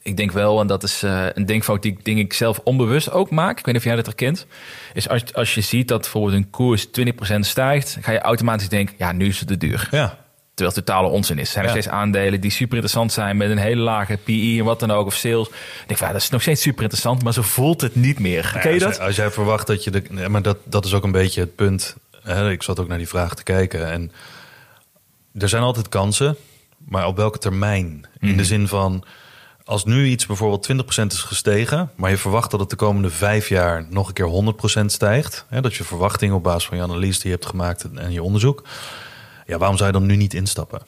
Ik denk wel, en dat is eh, een denkfout die ik, denk ik zelf onbewust ook maak. Ik weet niet of jij dat herkent. Is als, als je ziet dat bijvoorbeeld een koers 20% stijgt, ga je automatisch denken, ja, nu is het te duur. Ja. Terwijl het totale onzin is. Er zijn er Ja. steeds aandelen die super interessant zijn met een hele lage PI en wat dan ook, of sales. Ik denk, van, ja, dat is nog steeds super interessant, maar zo voelt het niet meer. Ken je als, dat? jij- als jij verwacht dat je de. nee, maar dat, dat is ook een beetje het punt. Hè, ik zat ook naar die vraag te kijken. En er zijn altijd kansen, maar op welke termijn? In Mhm. de zin van. Als nu iets bijvoorbeeld 20% is gestegen, maar je verwacht dat het de komende vijf jaar nog een keer 100% stijgt. Hè, dat je verwachting op basis van je analyse die je hebt gemaakt en je onderzoek. Ja, waarom zou je dan nu niet instappen?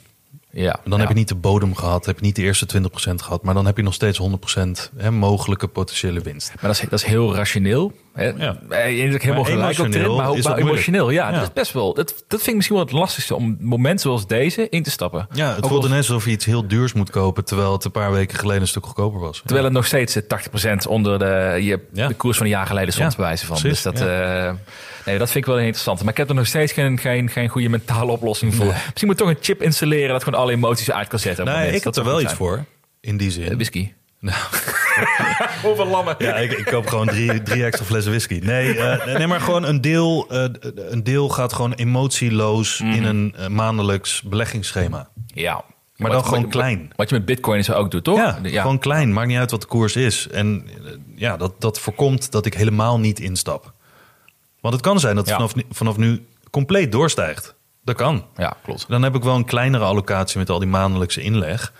Ja. Dan heb je niet de bodem gehad, heb je niet de eerste 20% gehad, maar dan heb je nog steeds 100% hè, mogelijke potentiële winst. Maar dat is, dat is heel rationeel. Hè? Ja. Eh, Je hebt ook helemaal gelijk op maar ook maar emotioneel. Ja, Ja. dat is best wel. Dat, dat vind ik misschien wel het lastigste om momenten zoals deze in te stappen. Ja, het voelt ineens alsof je iets heel duurs moet kopen... terwijl het een paar weken geleden een stuk goedkoper was. Terwijl het nog steeds eh, 80% onder de, je, Ja. de koers van een jaar geleden stond, Ja, bij wijze van. precies, dus dat, eh, nee, dat vind ik wel interessant. Maar ik heb er nog steeds geen, geen, geen goede mentale oplossing voor. Misschien moet ik toch een chip installeren dat gewoon alle emoties uit kan zetten. Nee, ik heb er wel iets voor, in die zin. Eh, whisky. Nou, Over lammen. ja, ik, ik koop gewoon drie, drie extra flessen whisky. Nee, eh, nee maar gewoon een deel, eh, een deel gaat gewoon emotieloos... in een eh, maandelijks beleggingsschema. Ja. Maar Wat- dan gewoon wat- klein. Wat je met bitcoin zo ook doet, toch? Ja, gewoon klein. Maakt niet uit wat de koers is. En ja, dat, dat voorkomt dat ik helemaal niet instap. Want het kan zijn dat het Ja. vanaf, vanaf nu compleet doorstijgt. Dat kan. ja, klopt. Dan heb ik wel een kleinere allocatie met al die maandelijkse inleg.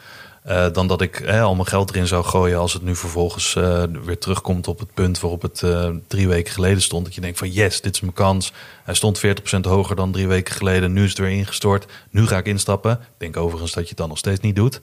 Eh, dan dat ik al mijn geld erin zou gooien als het nu vervolgens eh, weer terugkomt op het punt waarop het eh, drie weken geleden stond. Dat je denkt van yes, dit is mijn kans. Hij stond 40% hoger dan drie weken geleden. Nu is het weer ingestort. Nu ga ik instappen. Ik denk overigens dat je het dan nog steeds niet doet.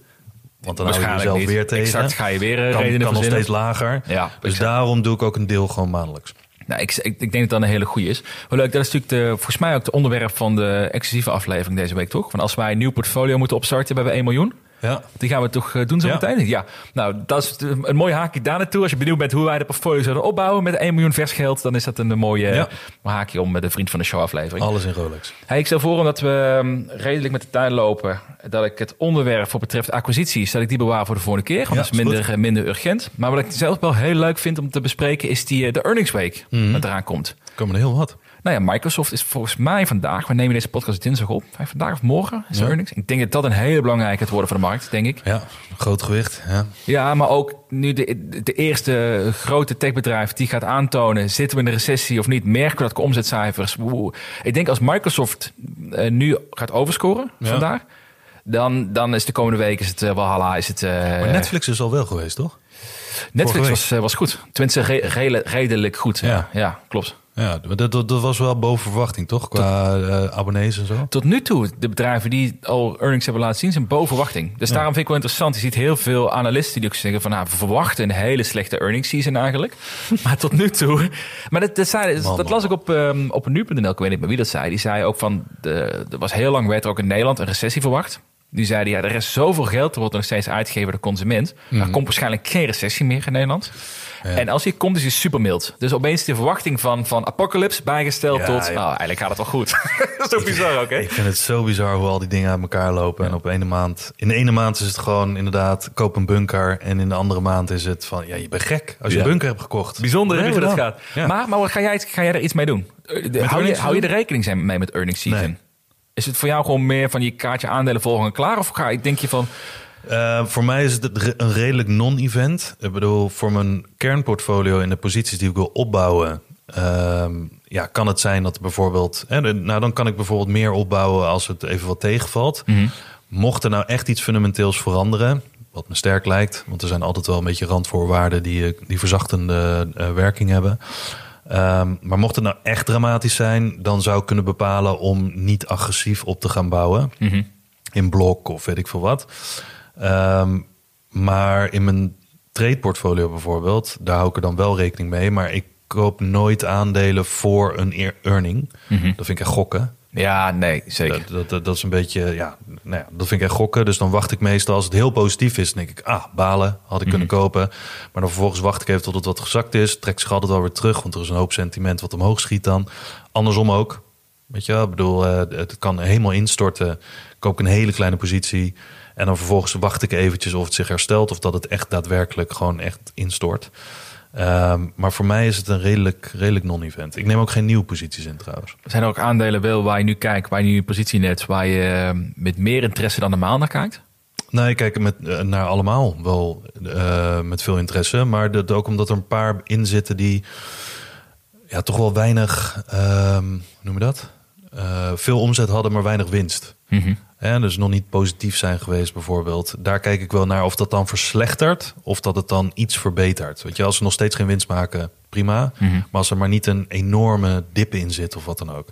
Want dan hou je jezelf niet. weer tegen. Exact, ga je weer kan, redenen kan nog steeds lager. Ja, dus exact. daarom doe ik ook een deel gewoon maandelijks. Nou, ik, ik, ik denk dat dat een hele goede is. Wel leuk, dat is natuurlijk de, volgens mij ook het onderwerp van de exclusieve aflevering deze week, toch? Van als wij een nieuw portfolio moeten opstarten bij we 1 miljoen. Ja. Die gaan we toch eh, doen zo Ja. meteen? Ja. Nou, dat is een mooi haakje daar naartoe. Als je benieuwd bent hoe wij de portfolio zullen opbouwen met 1 miljoen vers geld, dan is dat een mooie Ja. haakje om met de vriend van de show aflevering. Alles in Rolex. Hey, ik stel voor, omdat we ehm, redelijk met de tijd lopen, dat ik het onderwerp wat betreft acquisities, dat ik die bewaar voor de volgende keer. Want dat is minder, goed. minder urgent. Maar wat ik zelf wel heel leuk vind om te bespreken, is die, eh, de earnings week Mhm. dat eraan komt. Komen er heel wat. Nou ja, Microsoft is volgens mij vandaag, we nemen deze podcast dinsdag op, vandaag of morgen is de Ja. earnings. Ik denk dat dat een hele belangrijke gaat worden voor de markt, denk ik. Ja, groot gewicht. Ja. Ja, maar ook nu de, de eerste grote techbedrijf die gaat aantonen, zitten we in een recessie of niet, merken we dat de omzetcijfers. Ik denk als Microsoft eh, nu gaat overscoren Ja. vandaag, dan, dan is de komende week is het uh, Walhalla, is het... eh, Maar Netflix is al wel geweest, toch? Netflix was, eh, was goed. Tenminste, re- re- redelijk goed. Ja. ja klopt. Ja, dat, dat, dat was wel boven verwachting, toch? Qua eh, abonnees en zo. Tot nu toe, de bedrijven die al earnings hebben laten zien, zijn boven verwachting. Dus daarom vind ik wel interessant. Je ziet heel veel analisten die ook zeggen van, nou, we verwachten een hele slechte earnings season eigenlijk. maar tot nu toe. Maar dat, dat, zei, dat, Man, dat man, las ik op, um, op nu.nl. Ik weet niet meer wie dat zei. Die zei ook van, de, er was heel lang werd er ook in Nederland een recessie verwacht. Die zeiden, ja, er is zoveel geld, er wordt nog steeds uitgegeven door de consument. Er komt waarschijnlijk geen recessie meer in Nederland. En als die komt, is die super mild. Dus opeens de verwachting van, van apocalypse bijgesteld tot... Oh, eigenlijk gaat het wel goed. dat is toch bizar ook, hè? Ik vind het zo bizar hoe al die dingen uit elkaar lopen. En op ene maand, in de ene maand is het gewoon inderdaad, koop een bunker. En in de andere maand is het van, ja, je bent gek als je een bunker hebt gekocht. Bijzonder hoe dat gaat. Maar, maar ga, jij, ga jij er iets mee doen? Eh, de- hou, je, hou je er rekening mee met earnings season? Nee. Is het voor jou gewoon meer van je kaartje aandelen volgen en klaar? Of ga ik denk je van... Eh, voor mij is het een redelijk non-event. Ik bedoel, voor mijn kernportfolio in de posities die ik wil opbouwen, ehm, ja, kan het zijn dat bijvoorbeeld, hè, nou dan kan ik bijvoorbeeld meer opbouwen als het even wat tegenvalt. Mocht er nou echt iets fundamenteels veranderen, wat me sterk lijkt, want er zijn altijd wel een beetje randvoorwaarden die, eh, die verzachtende eh, werking hebben. Ehm, maar mocht het nou echt dramatisch zijn, dan zou ik kunnen bepalen om niet agressief op te gaan bouwen in blok of weet ik veel wat. Ehm, maar in mijn trade portfolio bijvoorbeeld, daar hou ik er dan wel rekening mee. Maar ik koop nooit aandelen voor een earning. Dat vind ik echt gokken. Ja, nee, zeker. Dat, dat, dat, dat is een beetje, ja, nou ja, dat vind ik echt gokken. Dus dan wacht ik meestal, als het heel positief is, dan denk ik, ah, balen, had ik kunnen kopen. Maar dan vervolgens wacht ik even tot het wat gezakt is. Trek zich altijd wel weer terug, want er is een hoop sentiment wat omhoog schiet dan. Andersom ook. Weet je, wel, ik bedoel, eh, het kan helemaal instorten. Koop ik een hele kleine positie. En dan vervolgens wacht ik eventjes of het zich herstelt... of dat het echt daadwerkelijk gewoon echt instort. Ehm, maar voor mij is het een redelijk, redelijk non-event. Ik neem ook geen nieuwe posities in trouwens. Zijn er ook aandelen wel waar je nu kijkt, waar je nu je positie net, waar je eh, met meer interesse dan normaal naar kijkt? Nee, ik kijk met, eh, naar allemaal wel eh, met veel interesse. Maar dat ook omdat er een paar in zitten die ja, toch wel weinig, ehm, hoe noem je dat? Eh, veel omzet hadden, maar weinig winst. Hè, dus nog niet positief zijn geweest bijvoorbeeld. Daar kijk ik wel naar of dat dan verslechtert of dat het dan iets verbetert. Weet je, als ze nog steeds geen winst maken, prima. Maar als er maar niet een enorme dip in zit of wat dan ook.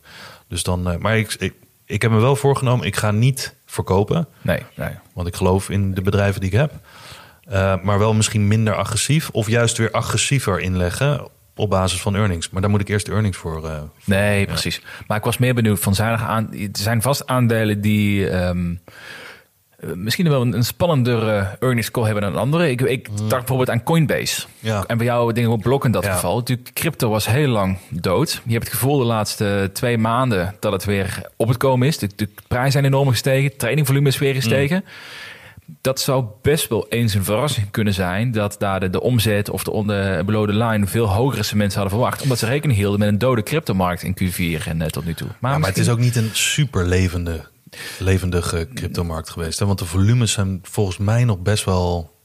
Dus dan, eh, maar ik, ik, ik heb me wel voorgenomen, ik ga niet verkopen. Nee, nee. Want ik geloof in de bedrijven die ik heb. Eh, maar wel misschien minder agressief. Of juist weer agressiever inleggen op basis van earnings. Maar daar moet ik eerst de earnings voor. eh, Nee, precies. Maar ik was meer benieuwd van zijn er, aan, er zijn vast aandelen die ehm, eh, misschien wel een, een spannendere earnings call hebben dan andere. Ik, ik dacht bijvoorbeeld aan Coinbase. Ja. En bij jou dingen op blok in dat Ja. geval. Natuurlijk, crypto was heel lang dood. Je hebt het gevoel de laatste twee maanden dat het weer op het komen is. De, de prijzen zijn enorm gestegen. Trainingvolume is weer gestegen. Dat zou best wel eens een verrassing kunnen zijn dat daar de, de omzet of de onder below the line veel hoger is dan mensen hadden verwacht. Omdat ze rekening hielden met een dode cryptomarkt in Q4 en eh, tot nu toe. Ja, maar het is ook niet een super levende, levendige cryptomarkt geweest. Hè? Want de volumes zijn volgens mij nog best wel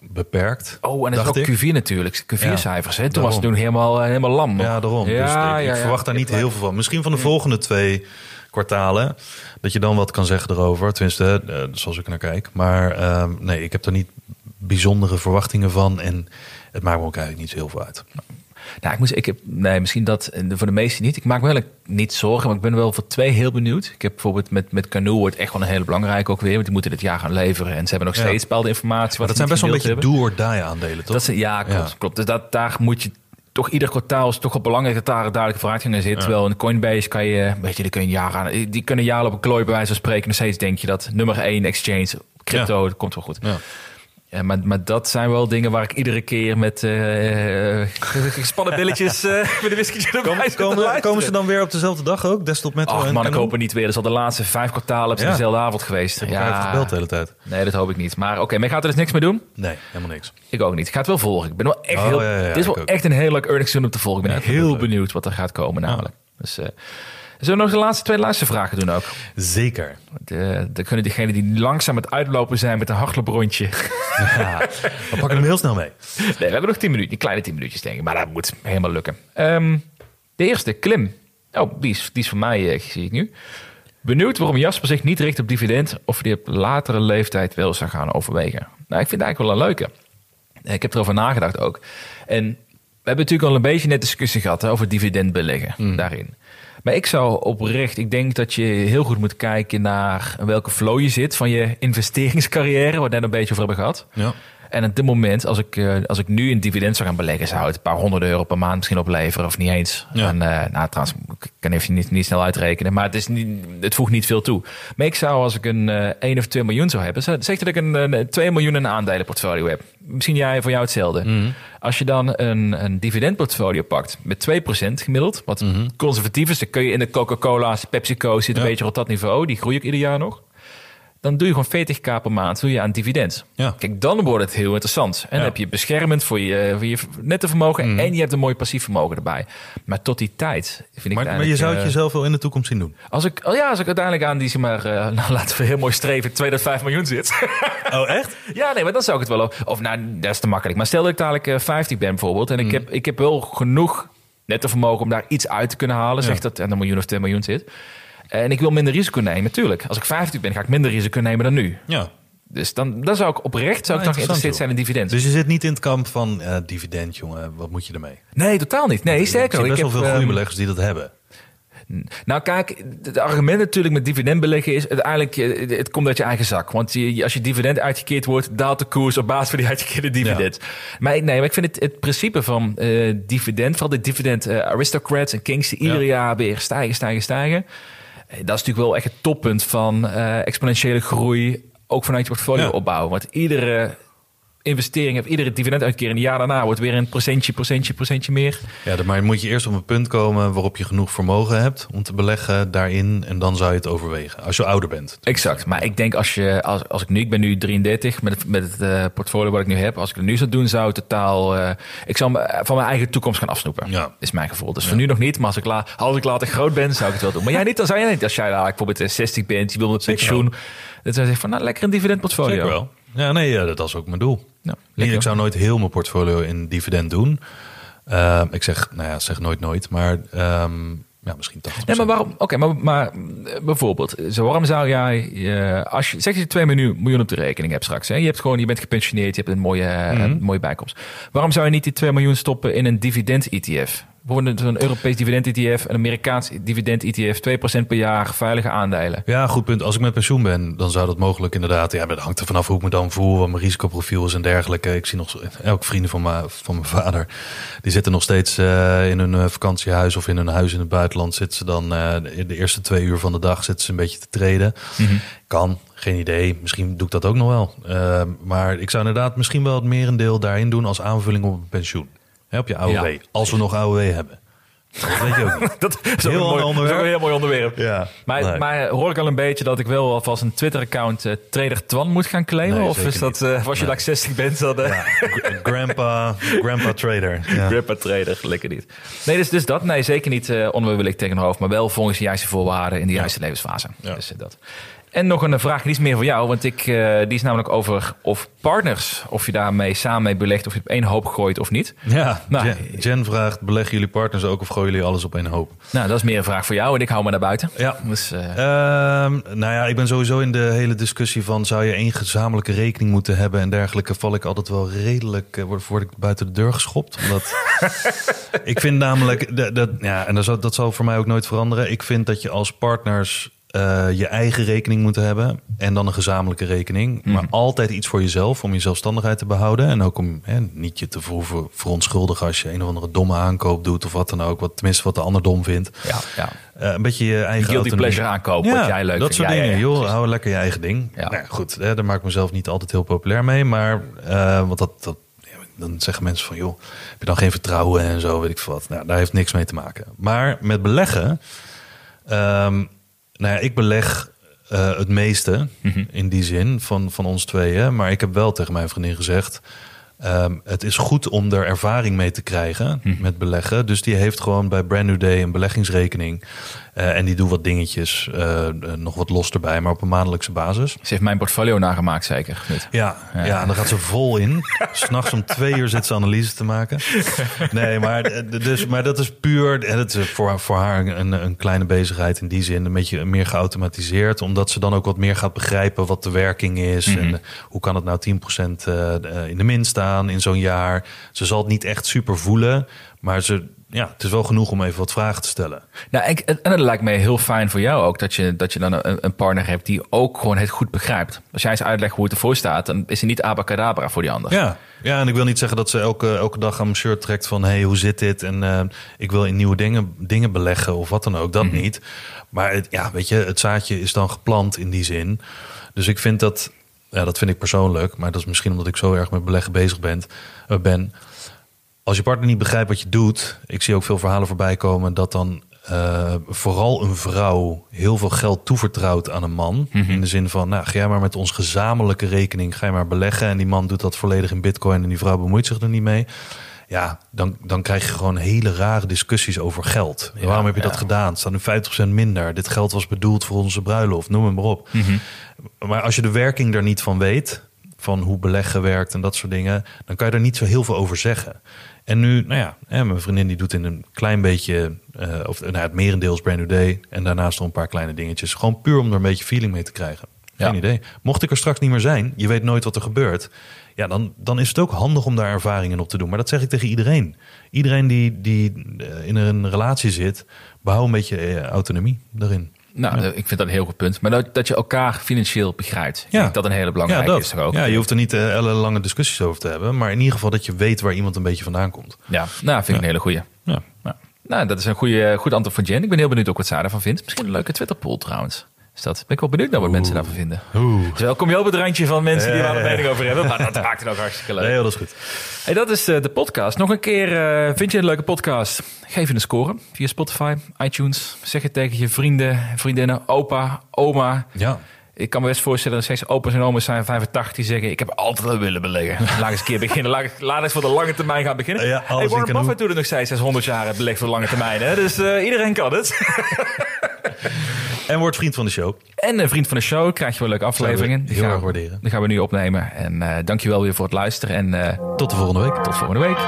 beperkt. Oh, en het ook ik. Q4 natuurlijk. Q4-cijfers. hè? Toen was het toen helemaal, eh, helemaal lam. nog. Ja, daarom. Ja, dus ik, ik verwacht daar niet heel veel van. Misschien van de volgende twee kwartalen. Dat je dan wat kan zeggen erover. Tenminste, eh, zoals ik naar kijk. Maar ehm, nee, ik heb er niet bijzondere verwachtingen van. En het maakt me ook eigenlijk niet zo heel veel uit. Nou, ik, moest, ik heb, nee, misschien dat eh, voor de meesten niet. Ik maak me wel niet zorgen, maar ik ben wel voor twee heel benieuwd. Ik heb bijvoorbeeld met, met Canoe wordt echt wel een hele belangrijke ook weer. Want die moeten dit jaar gaan leveren. En ze hebben nog Ja. steeds bepaalde informatie. Maar Wat dat zijn best wel een beetje gedeeld hebben. do or die aandelen, toch? Dat zijn, ja, klopt. Ja. klopt. Dus dat, daar moet je toch ieder kwartaal is toch wel belangrijk dat daar een duidelijke vooruitgang in zit. Terwijl in Coinbase kan je, weet je, die kun je jaren die kunnen jaren op een klooi bij wijze van spreken. Nog steeds denk je dat nummer één exchange, crypto, dat komt wel goed. Ja. Ja, maar, maar dat zijn wel dingen waar ik iedere keer met eh gespannen billetjes eh met een whisky erbij Komen, komen, ze dan weer op dezelfde dag ook? Desktop Metro Ach en man, ik hoop het niet weer. Dat is al de laatste vijf kwartalen Ja. dezelfde avond geweest. Ik heb elkaar even gebeld de hele tijd. Nee, dat hoop ik niet. Maar oké, maar je gaat er dus niks mee doen? Nee, helemaal niks. Ik ook niet. Ik ga het wel volgen. Ik ben wel echt Oh, heel. ja, ja, ja, het is wel ook. echt een heel leuk earnings doen om te volgen. Ik ben Ja, heel leuk. benieuwd wat er gaat komen, namelijk. Dus, eh, zullen we nog de laatste twee laatste vragen doen ook? Zeker. Dan kunnen diegenen die langzaam het uitlopen zijn met een hardlooprondje. Ja, we pakken hem heel snel mee. Nee, we hebben nog tien minuten, kleine tien minuutjes denk ik. Maar dat moet helemaal lukken. Ehm, de eerste, Klim. Oh, die is, die is van mij, eh, zie ik nu. Benieuwd waarom Jasper zich niet richt op dividend... of die op latere leeftijd wel zou gaan overwegen. Nou, ik vind het eigenlijk wel een leuke. Eh, Ik heb erover nagedacht ook. En we hebben natuurlijk al een beetje net discussie gehad hè, over dividend beleggen daarin. Maar ik zou oprecht, ik denk dat je heel goed moet kijken naar welke flow je zit van je investeringscarrière, waar we net een beetje over hebben gehad. Ja. En op dit moment, als ik, eh, als ik nu een dividend zou gaan beleggen, zou het een paar honderd euro per maand misschien opleveren, of niet eens. Ja. En, eh, nou, trouwens, ik kan even niet, niet snel uitrekenen, maar het, is niet, het voegt niet veel toe. Maar ik zou, als ik een eh 1 of 2 miljoen zou hebben, zeg dat ik een, een 2 miljoen in een aandelenportfolio heb. Misschien jij voor jou hetzelfde. Mhm. Als je dan een, een dividendportfolio pakt met 2% gemiddeld, wat conservatief is, dan kun je in de Coca-Cola's, PepsiCo's zit een Ja. beetje op dat niveau, die groei ik ieder jaar nog. Dan doe je gewoon 40k per maand doe je aan dividend. Ja. Kijk, dan wordt het heel interessant. En dan Ja. heb je beschermend voor je, voor je nette vermogen en je hebt een mooi passief vermogen erbij. Maar tot die tijd vind ik Maar, het maar je zou het eigenlijk, jezelf wel in de toekomst zien doen. eh, als ik, oh ja, als ik uiteindelijk aan die, zeg maar, eh, nou, laten we heel mooi streven, 2 tot 5 miljoen zit. Oh, echt? Ja, nee, maar dan zou ik het wel. Of nou, dat is te makkelijk. Maar stel dat ik dadelijk eh, 50 ben bijvoorbeeld. En ik, heb, ik heb wel genoeg nette vermogen om daar iets uit te kunnen halen. Zeg dat er een miljoen of 2 miljoen zit. En ik wil minder risico nemen, natuurlijk. Als ik 50 ben, ga ik minder risico nemen dan nu. Ja. Dus dan, dan zou ik oprecht zou ik interessant, geïnteresseerd zijn in dividend. Dus je zit niet in het kamp van eh, dividend, jongen. Wat moet je ermee? nee, totaal niet. Nee, Er sterker zijn nog. best Ik wel veel goede ehm, beleggers die dat hebben. Nou kijk, het argument natuurlijk met dividend beleggen is uiteindelijk, eh, het komt uit je eigen zak. Want je, als je dividend uitgekeerd wordt, daalt de koers op basis van die uitgekeerde dividend. Maar ik- nee, maar ik vind het, het principe van eh, dividend, vooral de dividend eh, aristocrats en kings die ieder Ja. jaar weer stijgen, stijgen, stijgen. Dat is natuurlijk wel echt het toppunt van eh, exponentiële groei, ook vanuit je portfolio Ja. opbouwen. Want iedere investering of iedere dividenduitkering een jaar daarna wordt weer een procentje, procentje, procentje meer. Ja, maar moet je eerst op een punt komen waarop je genoeg vermogen hebt om te beleggen daarin. En dan zou je het overwegen. Als je ouder bent. Exact. Maar ik denk als je, als, als ik nu, ik ben nu 33 met het, met het eh, portfolio wat ik nu heb. Als ik het nu zou doen, zou totaal, eh, ik zou van mijn eigen toekomst gaan afsnoepen. Ja. Is mijn gevoel. Dus voor nu nog niet. Maar als ik, la, als ik later groot ben, zou ik het wel doen. Maar jij niet, dan zou jij niet. Als jij nou, bijvoorbeeld eh, 60 bent, je wil met pensioen. Dan zou zeggen van, nou, lekker een dividendportfolio. Zeker wel. Ja, nee, ja, dat is ook mijn doel. Lekker. ik zou nooit heel mijn portfolio in dividend doen. Eh, ik zeg, nou ja, zeg nooit nooit, maar ehm, ja, misschien 80%. Nee, maar waarom? Oké, maar, maar eh, bijvoorbeeld, zo, waarom zou jij, eh, als je zeg je 2 miljoen, op de rekening hebt straks, hè? je hebt gewoon, je bent gepensioneerd, je hebt een mooie, eh, Mhm. een mooie bijkomst. Waarom zou je niet die 2 miljoen stoppen in een dividend-ETF? Bijvoorbeeld een Europees dividend-ETF, een Amerikaans dividend-ETF, 2% per jaar, veilige aandelen. Ja, goed punt. Als ik met pensioen ben, dan zou dat mogelijk inderdaad. Ja, dat hangt er vanaf hoe ik me dan voel, wat mijn risicoprofiel is en dergelijke. Ik zie nog elke vrienden van, mijn van mijn vader, die zitten nog steeds eh, in hun eh, vakantiehuis of in hun huis in het buitenland. Zitten ze dan eh, in de eerste twee uur van de dag zitten ze een beetje te treden. Kan, geen idee. Misschien doe ik dat ook nog wel. Maar ik zou inderdaad misschien wel het merendeel daarin doen als aanvulling op een pensioen. Hè, op je AOW. Ja. Als we nog AOW hebben. Dat weet je ook niet. Dat is Heel een mooi, onderwerp. dat is ook een heel mooi onderwerp. Ja, Maar, nee. maar hoor ik al een beetje dat ik wel alvast een Twitter-account eh, Trader Twan moet gaan claimen? Nee, of is dat, eh, als je Nee. like 60 bent, dan... eh, Ja, gra- grandpa, grandpa trader. Ja. Gripper trader, lekker niet. Nee, dus, dus dat, nee, zeker niet uh, onwillekeurig tegenover, maar wel volgens de juiste voorwaarden in de juiste levensfase. Ja. Dus, dat. En nog een vraag, die is meer voor jou, want ik, eh, die is namelijk over of partners, of je daarmee samen mee belegt, of je op één hoop gooit of niet. Ja, Nou, Jen, Jen vraagt, beleggen jullie partners ook of gooien jullie alles op één hoop? Nou, dat is meer een vraag voor jou en ik hou me naar buiten. Ja. Dus, eh, Ehm, nou ja, ik ben sowieso in de hele discussie van... zou je één gezamenlijke rekening moeten hebben en dergelijke... val ik altijd wel redelijk... eh, word, word ik buiten de deur geschopt. Omdat ik vind namelijk... Dat, dat, ja, en dat zal, dat zal voor mij ook nooit veranderen. Ik vind dat je als partners... eh, je eigen rekening moeten hebben en dan een gezamenlijke rekening. Maar altijd iets voor jezelf om je zelfstandigheid te behouden. En ook om hè, niet je te ver- verontschuldigen als je een of andere domme aankoop doet of wat dan ook. Wat, tenminste, wat de ander dom vindt. ja, ja. Eh, een beetje je eigen Guilty pleasure aankopen, wat jij leuk dat vindt. soort Ja, dingen. joh, precies. hou lekker je eigen ding. Ja. Nou, goed, hè, daar maak ik mezelf niet altijd heel populair mee. Maar eh, want dat, dan zeggen mensen van... joh, heb je dan geen vertrouwen en zo, weet ik veel wat. Nou, daar heeft niks mee te maken. Maar met beleggen... ehm, nou ja, ik beleg eh, het meeste Mhm. in die zin van, van ons tweeën. Maar ik heb wel tegen mijn vriendin gezegd... ehm, het is goed om er ervaring mee te krijgen Mhm. met beleggen. Dus die heeft gewoon bij Brand New Day een beleggingsrekening. Eh, en die doet wat dingetjes, eh, eh, nog wat los erbij, maar op een maandelijkse basis. Ze heeft mijn portfolio nagemaakt, zeker. Niet? Ja, ja. en dan gaat ze vol in. S'nachts om twee uur zit ze analyse te maken. Nee, maar, dus, maar dat is puur... En het is voor, voor haar een, een kleine bezigheid in die zin. Een beetje meer geautomatiseerd. Omdat ze dan ook wat meer gaat begrijpen wat de werking is. En eh, hoe kan het nou 10% eh, eh, in de min staan in zo'n jaar. Ze zal het niet echt super voelen. Maar ze, ja, het is wel genoeg om even wat vragen te stellen. Nou, en, en het lijkt mij heel fijn voor jou ook dat je, dat je dan een, een partner hebt die ook gewoon het goed begrijpt. Als jij eens uitlegt hoe het ervoor staat, dan is het niet abacadabra voor die ander. Ja, ja, en ik wil niet zeggen dat ze elke, elke dag aan mijn shirt trekt van... hey, hoe zit dit? En eh, ik wil in nieuwe dingen, dingen beleggen of wat dan ook. Dat niet. Maar het, ja, weet je, het zaadje is dan geplant in die zin. Dus ik vind dat... Ja, dat vind ik persoonlijk. Maar dat is misschien omdat ik zo erg met beleggen bezig ben. eh, ben. Als je partner niet begrijpt wat je doet... Ik zie ook veel verhalen voorbij komen dat dan... eh, vooral een vrouw heel veel geld toevertrouwt aan een man. In de zin van, nou, ga jij maar met ons gezamenlijke rekening... ga je maar beleggen en die man doet dat volledig in bitcoin... en die vrouw bemoeit zich er niet mee. Ja, dan, dan krijg je gewoon hele rare discussies over geld. Waarom heb je dat gedaan? Het staat nu 50% minder. Dit geld was bedoeld voor onze bruiloft, noem het maar op. Maar als je de werking er niet van weet... van hoe beleggen werkt en dat soort dingen... dan kan je er niet zo heel veel over zeggen. En nu, nou ja, hè, mijn vriendin die doet in een klein beetje... eh, of nou, het merendeel is Brand New Day... en daarnaast nog een paar kleine dingetjes. Gewoon puur om er een beetje feeling mee te krijgen. Geen Ja. idee. Mocht ik er straks niet meer zijn, je weet nooit wat er gebeurt... ja, dan, dan is het ook handig om daar ervaringen op te doen. Maar dat zeg ik tegen iedereen. Iedereen die, die eh, in een relatie zit... behoud een beetje eh, autonomie daarin. Nou, ik vind dat een heel goed punt. Maar dat, dat je elkaar financieel begrijpt. Ja. dat een hele belangrijke ja, is toch ook. ja, je hoeft er niet uh, lange discussies over te hebben. Maar in ieder geval dat je weet waar iemand een beetje vandaan komt. Ja, nou, vind ik een hele goeie. Ja. Ja. Nou, dat is een goede, goed antwoord van Jen. Ik ben heel benieuwd ook wat zij daarvan vindt. Misschien een leuke Twitter-poll trouwens. Is dat? Ben ik wel benieuwd naar wat mensen daarvan vinden. Oeh. Dus welkom je op het randje van mensen die er wel een mening over hebben. Maar dat maakt het ook hartstikke leuk. Nee, dat is goed. Hey, dat is eh, de podcast. Nog een keer, eh, vind je een leuke podcast? Geef je een score via Spotify, iTunes. Zeg het tegen je vrienden, vriendinnen, opa, oma. Ja. Ik kan me best voorstellen dat steeds opa's en oma's zijn 85 die zeggen... ik heb altijd wel willen beleggen. Laat eens een keer beginnen. Laat, laat eens voor de lange termijn gaan beginnen. Ja, hey, Warren. Buffett doet het nog steeds 600 jaar belegd voor de lange termijn. Hè? Dus eh, iedereen kan het. En word vriend van de show. En een vriend van de show krijg je wel leuke afleveringen. heel Die gaan erg we- waarderen. Die gaan we nu opnemen. En eh dankjewel weer voor het luisteren. En eh, Tot de volgende week. tot volgende week.